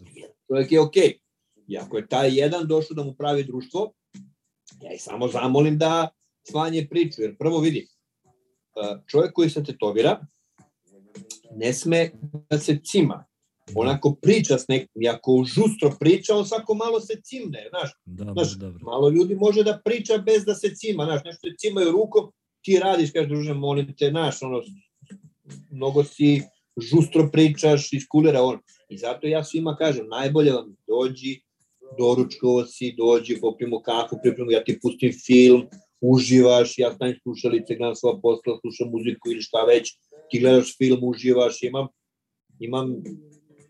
Čovjek je okej. Okay. I ako je taj jedan došao da mu pravi društvo, Ja ih samo zamolim da svanje priču, jer prvo vidi, e, čovjek koji se tetovira ne sme da se cima. Onako priča s nekim, i ako žustro priča, on svako malo se cimne, znaš. Dobro, znaš, dobro. Malo ljudi može da priča bez da se cima, znaš, nešto je cimaju rukom, ti radiš, kažeš, druže, molim te, znaš, ono, mnogo si žustro pričaš, iskulira on. I zato ja svima kažem, najbolje vam dođi, doručkovo si, dođi, popijemo kafu, pripremimo, ja ti pustim film, uživaš, ja stavim slušalice, gledam svoja posla, slušam muziku ili šta već, ti gledaš film, uživaš, imam, imam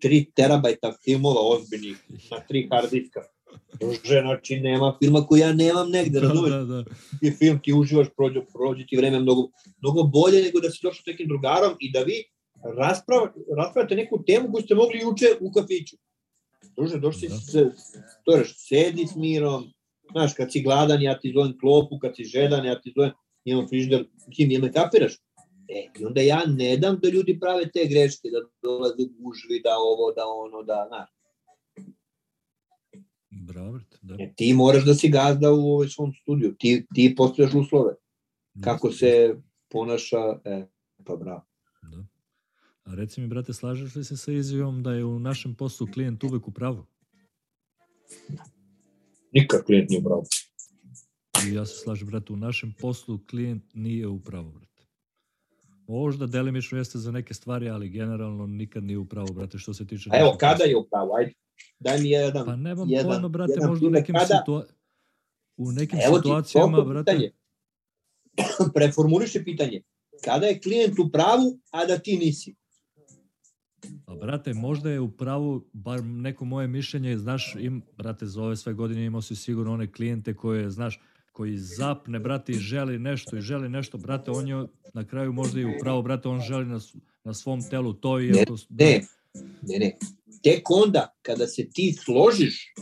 3 terabajta filmova ozbiljnih na 3 hard diska. Druže, znači nema filma koji ja nemam negde, da, razumeš? Da, da. Ti film, ti uživaš, prođe, prođe ti vreme mnogo, mnogo bolje nego da si došao s nekim drugarom i da vi raspravate neku temu koju ste mogli juče u kafiću. Druže, došli da. se, to sedi s mirom, znaš, kad si gladan, ja ti zovem klopu, kad si žedan, ja ti zovem, imam frižder, kim, jel me kapiraš? E, i onda ja ne dam da ljudi prave te greške, da dolaze gužvi, da ovo, da ono, da, znaš. Bravo, da. E, ti moraš da si gazda u ovaj svom studiju, ti, ti postojaš uslove. Kako se ponaša, e, pa bravo. A reci mi, brate, slažeš li se sa izjavom da je u našem poslu klijent uvek u pravu? Nikad klijent nije u pravu. I ja se slažem, brate, u našem poslu klijent nije u pravu, brate. Možda delimično jeste za neke stvari, ali generalno nikad nije u pravu, brate, što se tiče... A evo, kada je u pravu? Ajde, daj mi jedan. Pa nemam jedan- pojma, brate, jedan možda u nekim, kada- situa... u nekim Evo ti situacijama, prosto brate, pitanje. Preformuliši pitanje. Kada je klijent u pravu, a da ti nisi? Pa, brate, možda je u pravu, bar neko moje mišljenje, znaš, im, brate, za ove sve godine imao si sigurno one klijente koje, znaš, koji zapne, brate, i želi nešto i želi nešto, brate, on je na kraju možda i u pravu, brate, on želi na, na svom telu to i Ne, ako... Ne, ne, ne. Tek onda, kada se ti složiš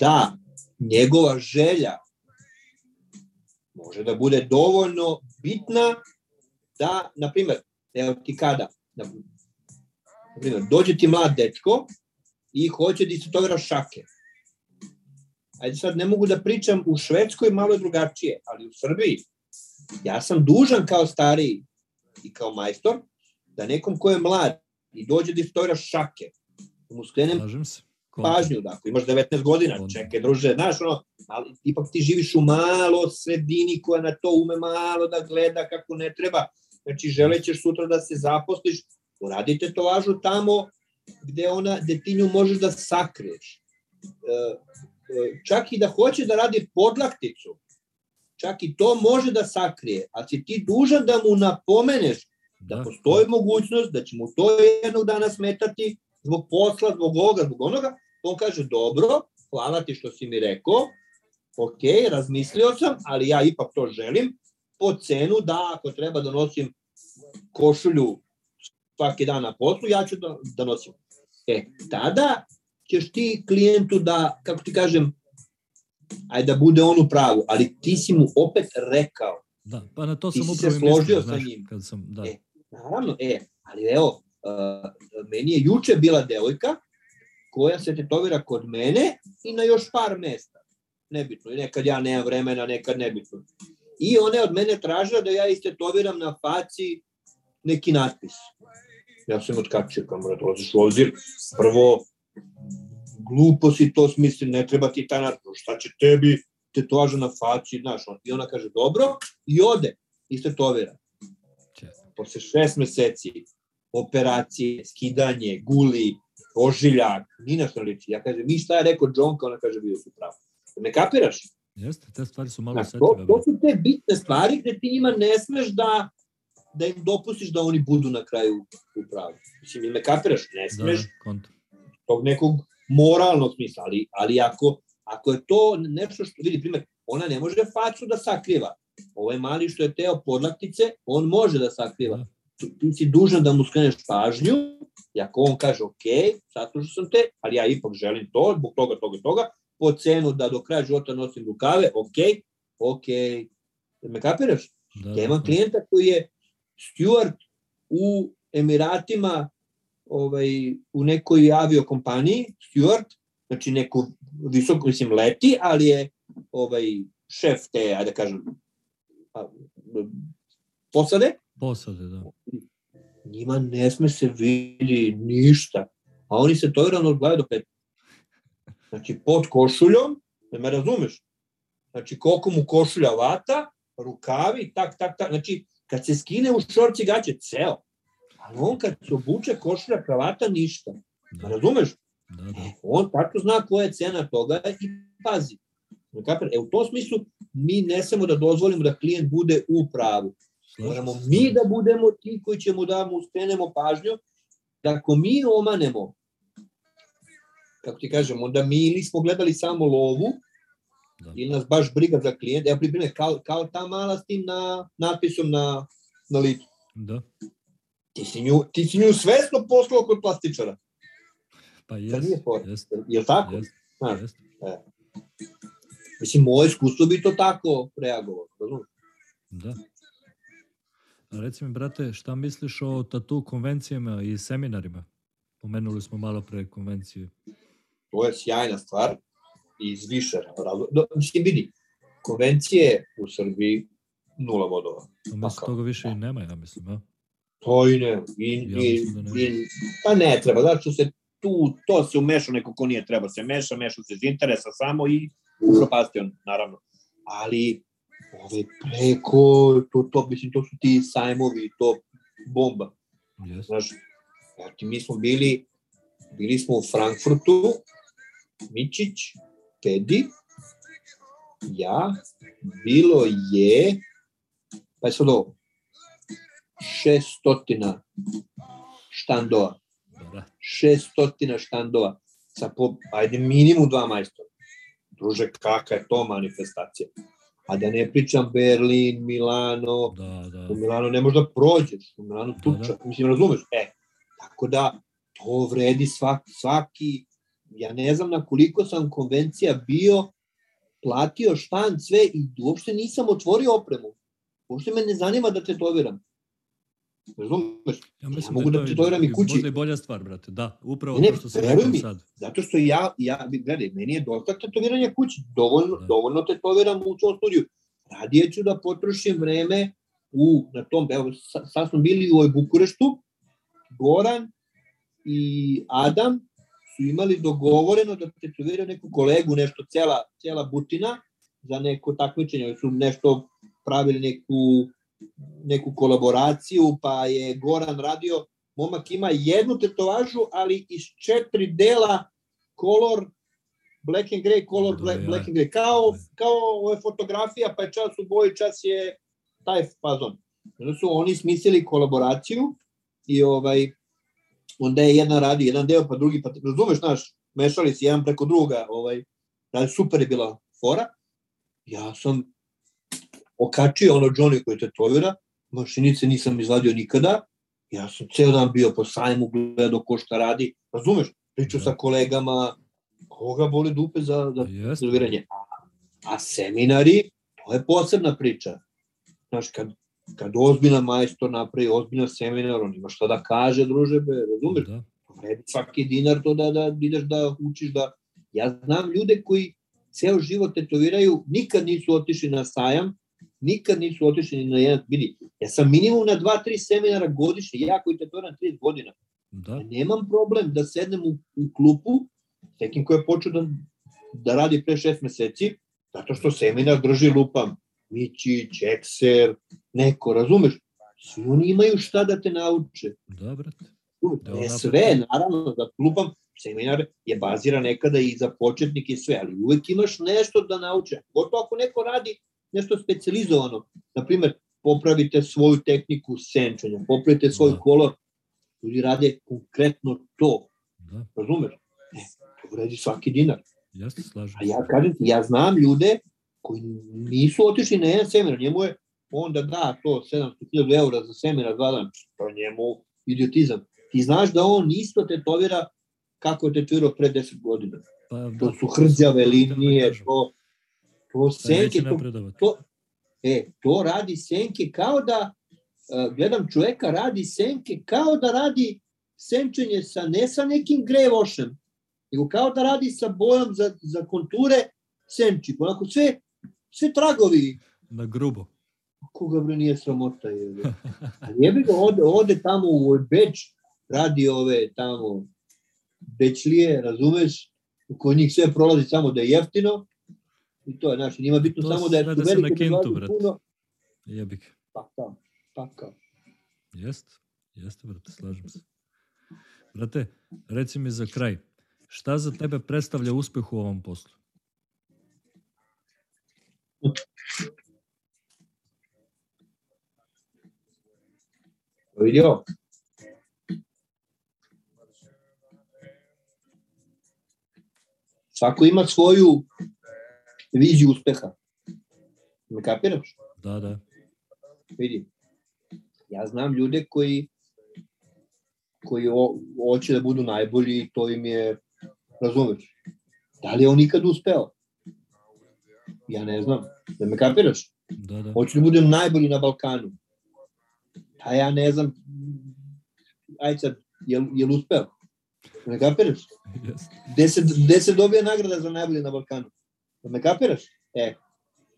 da njegova želja može da bude dovoljno bitna da, na primjer, evo ti kada, na primjer, dođe ti mlad dečko i hoće da istotovira šake. Ajde sad, ne mogu da pričam u Švedskoj malo je drugačije, ali u Srbiji ja sam dužan kao stariji i kao majstor da nekom ko je mlad i dođe da istotovira šake, da mu skrenem Slažem se. Kontra. pažnju, da ako imaš 19 godina, Kontra. čekaj druže, znaš ono, ali ipak ti živiš u malo sredini koja na to ume malo da gleda kako ne treba, znači želećeš sutra da se zaposliš, uradite to važu tamo gde, ona, gde ti nju možeš da sakriješ. E, e, čak i da hoće da radi podlakticu, čak i to može da sakrije, ali si ti dužan da mu napomeneš da Da, postoji mogućnost da će mu to jednog dana smetati zbog posla, zbog ovoga, zbog onoga, on kaže, dobro, hvala ti što si mi rekao, ok, razmislio sam, ali ja ipak to želim, po cenu da ako treba da nosim košulju svaki dan na poslu, ja ću da, da nosim. E, tada ćeš ti klijentu da, kako ti kažem, ajde da bude on u pravu, ali ti si mu opet rekao, Da, pa na to Ti sam se upravo i složio sa njim. kad sam, da. E. Naravno, e, ali evo, uh, meni je juče bila devojka koja se tetovira kod mene i na još par mesta. Nebitno, i nekad ja nemam vremena, nekad nebitno. I ona je od mene tražila da ja istetoviram na faci neki natpis. Ja sam otkačio, kao mora dolaziš u obzir. Prvo, glupo si to smisli, ne treba ti ta natpis. Šta će tebi tetovaža na faci, znaš. on- I ona kaže, dobro, i ode, istetovira Če- posle šest meseci operacije, skidanje, guli, ožiljak, ni na što ne liči. Ja kažem, mi šta je rekao Džonka, ona kaže, bio su pravo. Me kapiraš? Jeste, te stvari su malo Znaš, to, to su te bitne stvari gde ti njima ne smeš da da im dopustiš da oni budu na kraju u pravu. Mislim, ili me kapiraš? Ne Da, smeš da, tog nekog moralnog smisla, ali, ali ako, ako je to nešto što, vidi, primjer, ona ne može facu da sakriva. Ovo je mali što je teo podlaktice, on može da sakriva. Da. Ti, ti si dužan da mu skreneš pažnju, i ako on kaže, ok, saslušao sam te, ali ja ipak želim to, zbog toga, toga, toga, po cenu da do kraja života nosim rukave, ok, ok, me kapiraš? Da, Ja da, imam da. klijenta koji je steward u Emiratima ovaj, u nekoj aviokompaniji, steward, znači neku visoko, mislim, leti, ali je ovaj, šef te, ajde da kažem, posade, Posade, da. njima ne sme se vidi ništa, a oni se tolerano od glave do pet. Znači, pod košuljom, da me razumeš, znači koliko mu košulja vata, rukavi, tak, tak, tak, znači kad se skine u šorci gaće, ceo. Ali on kad se obuče košulja, kravata, ništa. Da, Razumeš? da, da. On tačno zna koja je cena toga i pazi. Kapir? E, u tom smislu mi ne samo da dozvolimo da klijent bude u pravu. Moramo mi da budemo ti koji ćemo da mu skrenemo pažnju, da ako mi omanemo, kako ti kažem, onda mi ili smo gledali samo lovu, Da. ili nas baš briga za klijent, evo pripremljaj, kao, kao ta mala s tim na, natpisom na, na licu. Da. Ti si nju, ti si nju svesno poslao kod plastičara. Pa jes, nije fora. jes, Je li tako? jes, Znaš, jes. Mislim, moje iskustvo bi to tako reagovalo. razumeš? Da. Reci mi, brate, šta misliš o tatu konvencijama i seminarima? Pomenuli smo malo pre konvencije. To je sjajna stvar i iz više razloga. Do, mislim, vidi, konvencije u Srbiji nula bodova. A mislim, kao? toga više i nema, ja mislim, a? To i ne. I, Ja i, da ne. i, pa ne treba, što se tu, to se umeša neko ko nije treba se meša, meša se iz interesa samo i upropasti on, naravno. Ali Ove, preko, to, to, mislim, to su ti sajmovi, to bomba. Yes. Znaš, znači, mi smo bili, bili smo u Frankfurtu, Mičić, Pedi, ja, bilo je, pa je sad ovo, šestotina štandova. Da. Šestotina štandova sa po, ajde, minimum dva majstora. Druže, kakva je to manifestacija? A da ne pričam Berlin, Milano, Da, da. u Milano ne možda prođeš, u Milano Da, da. tuča, mislim, razumeš? E, tako da, to vredi svaki, svaki, ja ne znam na koliko sam konvencija bio, platio štan sve i uopšte nisam otvorio opremu. Uopšte me ne zanima da tetoviram. Razumeš? Ja mislim mogu da, da je to tetoviram i kući. možda i bolja stvar, brate. Da, upravo Ne, to što veruj rekao sad. Zato što ja, ja gledaj, meni je dosta tetoviranja kući. Dovoljno, Da. dovoljno tetoviram u svom studiju. Radije ću da potrošim vreme u, na tom, evo, sa- sad smo bili u ovoj Bukureštu, Goran i Adam su imali dogovoreno da tetoviraju neku kolegu, nešto, cela, cela butina, za neko takmičenje, Oni su nešto pravili neku, neku kolaboraciju, pa je Goran radio, momak ima jednu tetovažu, ali iz četiri dela color, black and grey, color, black, ja. black and grey, kao, kao ovo je fotografija, pa je čas u boji, čas je taj fazon. Onda su oni smislili kolaboraciju i ovaj, onda je jedan radi jedan deo, pa drugi, pa razumeš, znaš, mešali se jedan preko druga, ovaj, da, super je bila fora. Ja sam okačio ono Johnny koji tetovira, mašinice nisam izvadio nikada, ja sam ceo dan bio po sajmu, gledao ko šta radi, razumeš, pričao Da. sa kolegama, koga boli dupe za, za Jeste. tetoviranje. A, a seminari, to je posebna priča. Znaš, kad, kad ozbiljan majstor napravi ozbiljan seminar, on ima šta da kaže, druže, be, razumeš? Da. vredi svaki dinar to da, da ideš da učiš da... Ja znam ljude koji ceo život tetoviraju, nikad nisu otišli na sajam, nikad nisu otišli ni na jedan, vidi, ja sam minimum na dva, tri seminara godišnje, ja koji tetoviram 30 godina, Da. ja nemam problem da sednem u, u klupu, s nekim ko je počeo da, da radi pre šest meseci, zato što seminar drži lupam, Mićić, Ekser, neko, razumeš? Svi oni imaju šta da te nauče. Da, brate. Da, Ne sve, naravno, da klubam, seminar je baziran nekada i za početnike i sve, ali uvek imaš nešto da nauče. Gotovo ako neko radi nešto specializovano, na primer, popravite svoju tehniku senčanja, popravite svoj Da. kolor, ljudi rade konkretno to, Da. razumeš? E, to vredi svaki dinar. Jeste, slažem A se. ja kažem ti, ja znam ljude koji nisu otišli na jedan seminar, njemu je on da da to 700.000 eura za seminar dva dana, to je njemu idiotizam. Ti znaš da on isto tetovira kako je tetovirao pre 10 godina. Pa, To da, su hrđave da linije, kažem. to, to senke, to, to, e, to radi senke kao da, uh, gledam čoveka, radi senke kao da radi senčenje sa, ne sa nekim grevošem, nego kao da radi sa bojom za, za konture senči. Onako sve, sve tragovi, Na grubo. Koga bre nije sramota. Je. A jebi ga, ode, ode tamo u Beč, radi ove tamo Bečlije, razumeš, kod njih sve prolazi samo da je jeftino, i to je, znaš, njima bitno To samo da je da se na kintu, dolazi brate. puno, Jebi ga. pa kao, pa kao. Jeste, jeste, brate, slažem se. Brate, reci mi za kraj, šta za tebe predstavlja uspeh u ovom poslu? Vidio? Svako ima svoju viziju uspeha. Me kapiraš? Da, da. Vidi. Ja znam ljude koji koji o, hoće da budu najbolji i to im je, razumeš, da li je on ikad uspeo? Ja ne znam. Da me kapiraš? Da, da. Hoću da budem najbolji na Balkanu. A ja ne znam, aj sad, jel, jel uspeo? Da me kapiraš? Gde se, gde se dobija nagrada za najbolji na Balkanu? Da me kapiraš? E,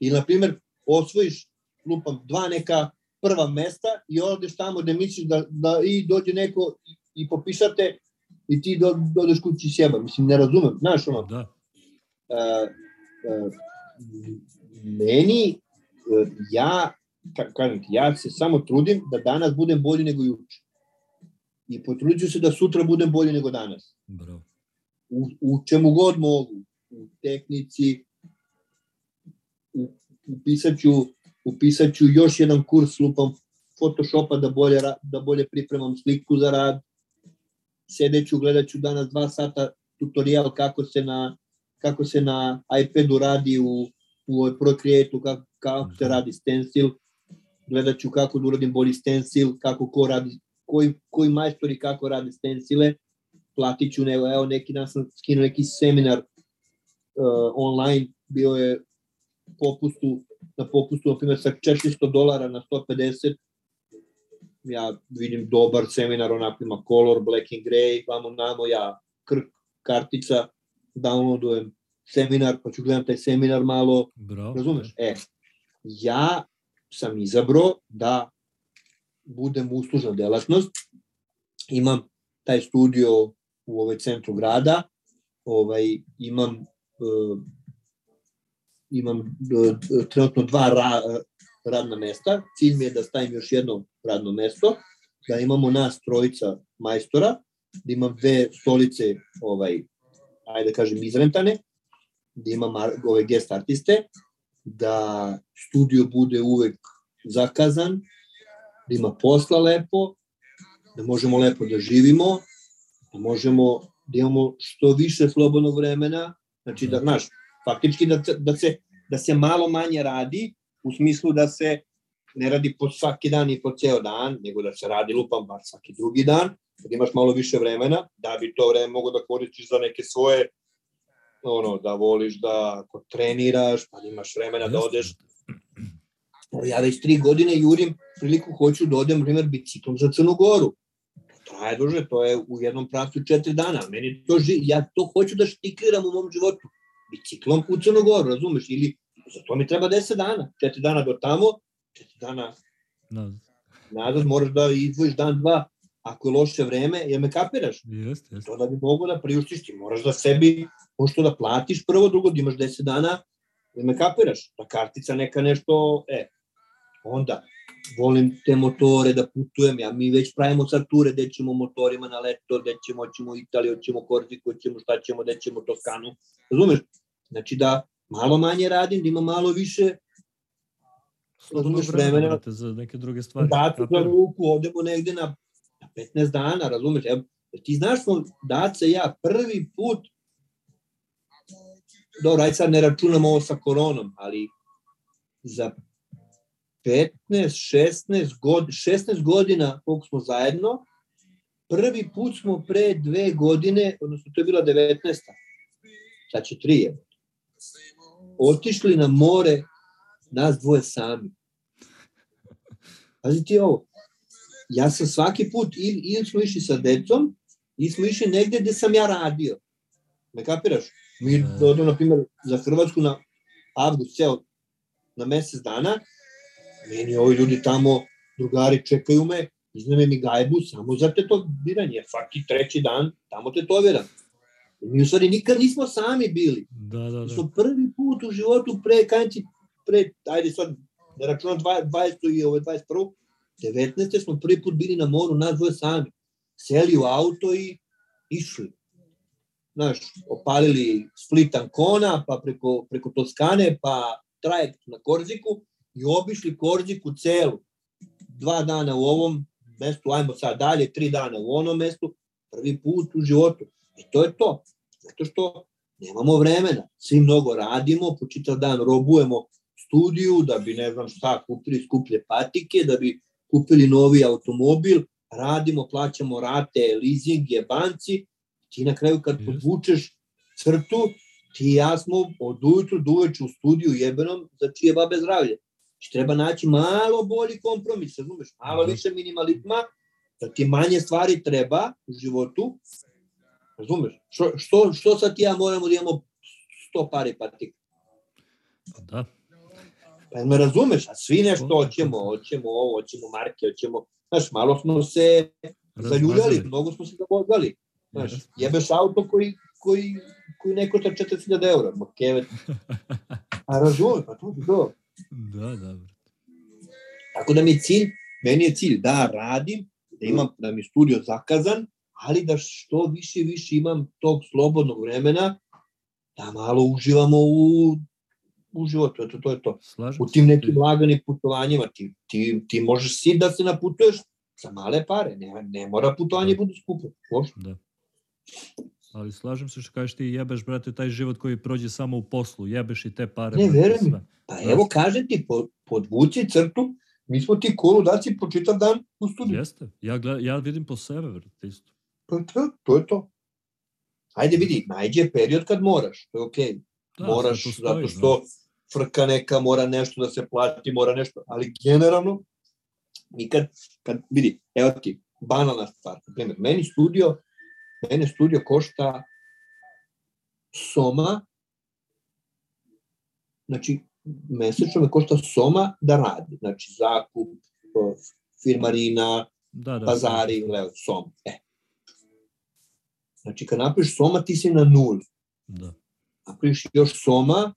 i na primjer, osvojiš, lupam, dva neka prva mesta i odeš tamo gde misliš da, da i dođe neko i, i popišate i ti do, dodeš kući sjeba. Mislim, ne razumem. Znaš, ono, Da, uh, uh, meni ja, kažem ti, ja se samo trudim da danas budem bolji nego juče. I potrudit ću se da sutra budem bolji nego danas. Bravo. U, u čemu god mogu. U tehnici, u, upisat ću, upisat ću još jedan kurs lupam Photoshopa da bolje, da bolje pripremam sliku za rad. Sedeću, gledat ću danas dva sata tutorial kako se na, kako se na iPadu radi u, u Procreate-u, kako, kako se mhm. radi stencil. Gledat ću kako da uradim bolji stencil, kako ko radi, koji, koji majstori kako radi stencile. Platit ću, evo, evo neki dan sam skinuo neki seminar uh, online, bio je popustu, na popustu, na primjer, sa 400 dolara na 150, ja vidim dobar seminar, onako ima color, black and gray, vamo namo, ja krk, kartica, downloadujem seminar, pa ću gledam taj seminar malo, Bravo. razumeš? E, ja sam izabro da budem uslužna delatnost, imam taj studio u ovaj centru grada, ovaj, imam uh, imam uh, trenutno dva ra, radna mesta. Cilj mi je da stavim još jedno radno mesto, da imamo nas trojica majstora, da imam dve stolice, ovaj, ajde da kažem, izrentane, da imam ove guest artiste, da studio bude uvek zakazan, da ima posla lepo, da možemo lepo da živimo, da možemo da imamo što više slobodnog vremena, znači da, znaš, faktički da, da, se, da se malo manje radi, u smislu da se ne radi po svaki dan i po ceo dan, nego da se radi lupam bar svaki drugi dan, da imaš malo više vremena, da bi to vreme mogo da koristiš za neke svoje, ono, da voliš da ako treniraš, pa da imaš vremena da odeš. Ja već tri godine jurim priliku hoću da odem, primjer, biciklom za Crnu Goru. To traje duže, to je u jednom pravcu četiri dana. Meni to ži, ja to hoću da štikliram u mom životu. Biciklom u Crnu Goru, razumeš? Ili Za to mi treba 10 dana. 4 dana do tamo, 4 dana nazad. nazad moraš da izdvojiš dan, dva. Ako je loše vreme, je me kapiraš? Jeste, jeste. To da bi mogo da priuštiš ti, moraš da sebi, možeš to da platiš prvo, drugo, da imaš 10 dana, je me kapiraš? Da kartica neka nešto, e, onda, volim te motore da putujem, ja mi već pravimo sad ture gde ćemo motorima na leto, gde ćemo, ćemo Italiju, ćemo Korziku, ćemo šta ćemo, gde ćemo Toskanu, razumeš? Znači da malo manje radim, da imam malo više razumeš vremena za neke druge stvari. Dacu za ruku, odemo negde na 15 dana, razumeš? Evo, ti znaš smo, Daca i ja prvi put dobro, aj sad ne računamo ovo sa koronom, ali za 15, 16 god, 16 godina koliko smo zajedno, prvi put smo pre dve godine, odnosno to je bila 19. Sad će tri, je otišli na more nas dvoje sami. Pazi ti ovo, ja sam svaki put, ili, ili smo išli sa decom, ili smo išli negde gde sam ja radio. Me kapiraš? Mi dodamo, na primjer, za Hrvatsku na avgust, ceo, na mesec dana, meni ovi ljudi tamo, drugari čekaju me, izneme mi gajbu samo za biranje. Svaki treći dan tamo tetoviram. Mi u stvari nikad nismo sami bili. Da, da, da. Mi smo prvi put u životu pre, kanci, pre, ajde sad, da računam 20. i ove 21. 19. smo prvi put bili na moru, nas dvoje sami. Seli u auto i išli. Znaš, opalili Split Ancona, pa preko, preko Toskane, pa trajekt na Korziku i obišli Korziku celu. Dva dana u ovom mestu, ajmo sad dalje, tri dana u onom mestu, prvi put u životu. I to je to. Zato što nemamo vremena. Svi mnogo radimo, po čitav dan robujemo studiju da bi ne znam šta kupili skuplje patike, da bi kupili novi automobil, radimo, plaćamo rate, leasinge, banci, ti na kraju kad podvučeš crtu, ti i ja smo od ujutru do uveče u studiju jebenom za čije babe zdravlje. Znači, treba naći malo bolji kompromis, razumeš, malo više minimalizma, da ti manje stvari treba u životu, Razumeš? Što, što, što sad ti ja moramo da imamo 100 pari patika? Pa da. Pa me razumeš, a svi nešto hoćemo, hoćemo ovo, hoćemo marke, hoćemo, znaš, malo smo se zaljuljali, mnogo smo se zabodali. Znaš, jebeš auto koji, koji, koji ne košta 40.000 eura, kevet. A razumeš, pa to je to. Da, da. Tako da mi je cilj, meni je cilj da radim, da imam, da mi studio zakazan, ali da što više i više imam tog slobodnog vremena, da malo uživamo u, u životu, eto to je to. Slažem U tim nekim laganim putovanjima, ti, ti, ti možeš si da se naputuješ za male pare, ne, ne mora putovanje Da. budu skupo, uopšte. Da. Ali slažem se što kažeš ti jebeš, brate, taj život koji prođe samo u poslu. Jebeš i te pare. Ne, veruj mi. Pa evo kažem ti, po, podvuci crtu, mi smo ti koludaci po čitav dan u studiju. Jeste. Ja, gled, ja vidim po sebe, brate, isto. Pa to, to je to. Ajde vidi, najđe period kad moraš, to je okej. Da, moraš, sve postoji, zato što frka neka, mora nešto da se plati, mora nešto, ali generalno, mi kad, kad vidi, evo ti, banalna stvar, na primjer, meni studio, mene studio košta soma, znači, mesečno me košta soma da radi, znači zakup, firmarina, Da, da. pazari, leo, som, e. Znači, kad napraviš soma, ti si na nuli. Da. napraviš još soma,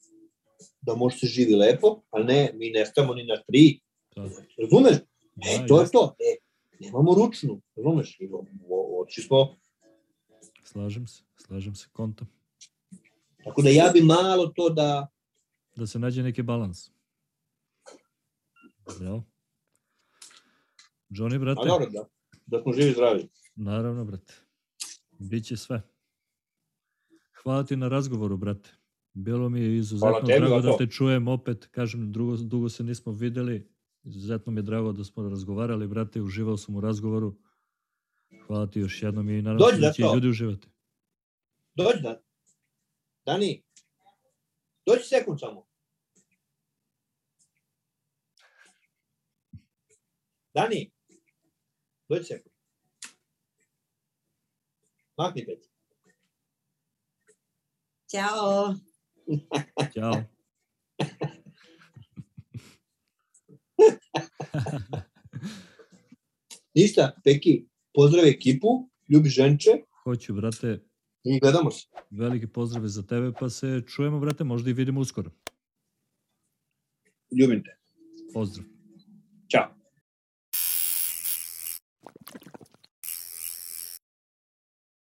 da može se živi lepo, a ne, mi ne stavamo ni na tri. Da. Razumeš? E, Da, to je to. E, nemamo ručnu, razumeš? I o- o- Otišli smo, Slažem se, slažem se, konta. tako da ja bi malo to da, Da se nađe neki balans. Bravo. Johnny, brate, a dobro, da, da smo živi zdravi. naravno, brate. Biće sve. Hvala ti na razgovoru, brate. Bilo mi je izuzetno tebi, drago da te čujem opet. Kažem, drugo, dugo se nismo videli. Izuzetno mi je drago da smo razgovarali, brate. Uživao sam u razgovoru. Hvala ti još jednom i nadam Dođi da će to. ljudi uživati. Dođi da. Dani, dođi sekund samo. Dani, dođi sekund. Makni peć. Ćao. Ćao. Ništa, Peki, pozdrav ekipu, ljubi ženče Hoću, brate, i gledamo se. veliki pozdrav za tebe, pa se čujemo, brate, možda i vidimo uskoro. Ljubim te. Pozdrav.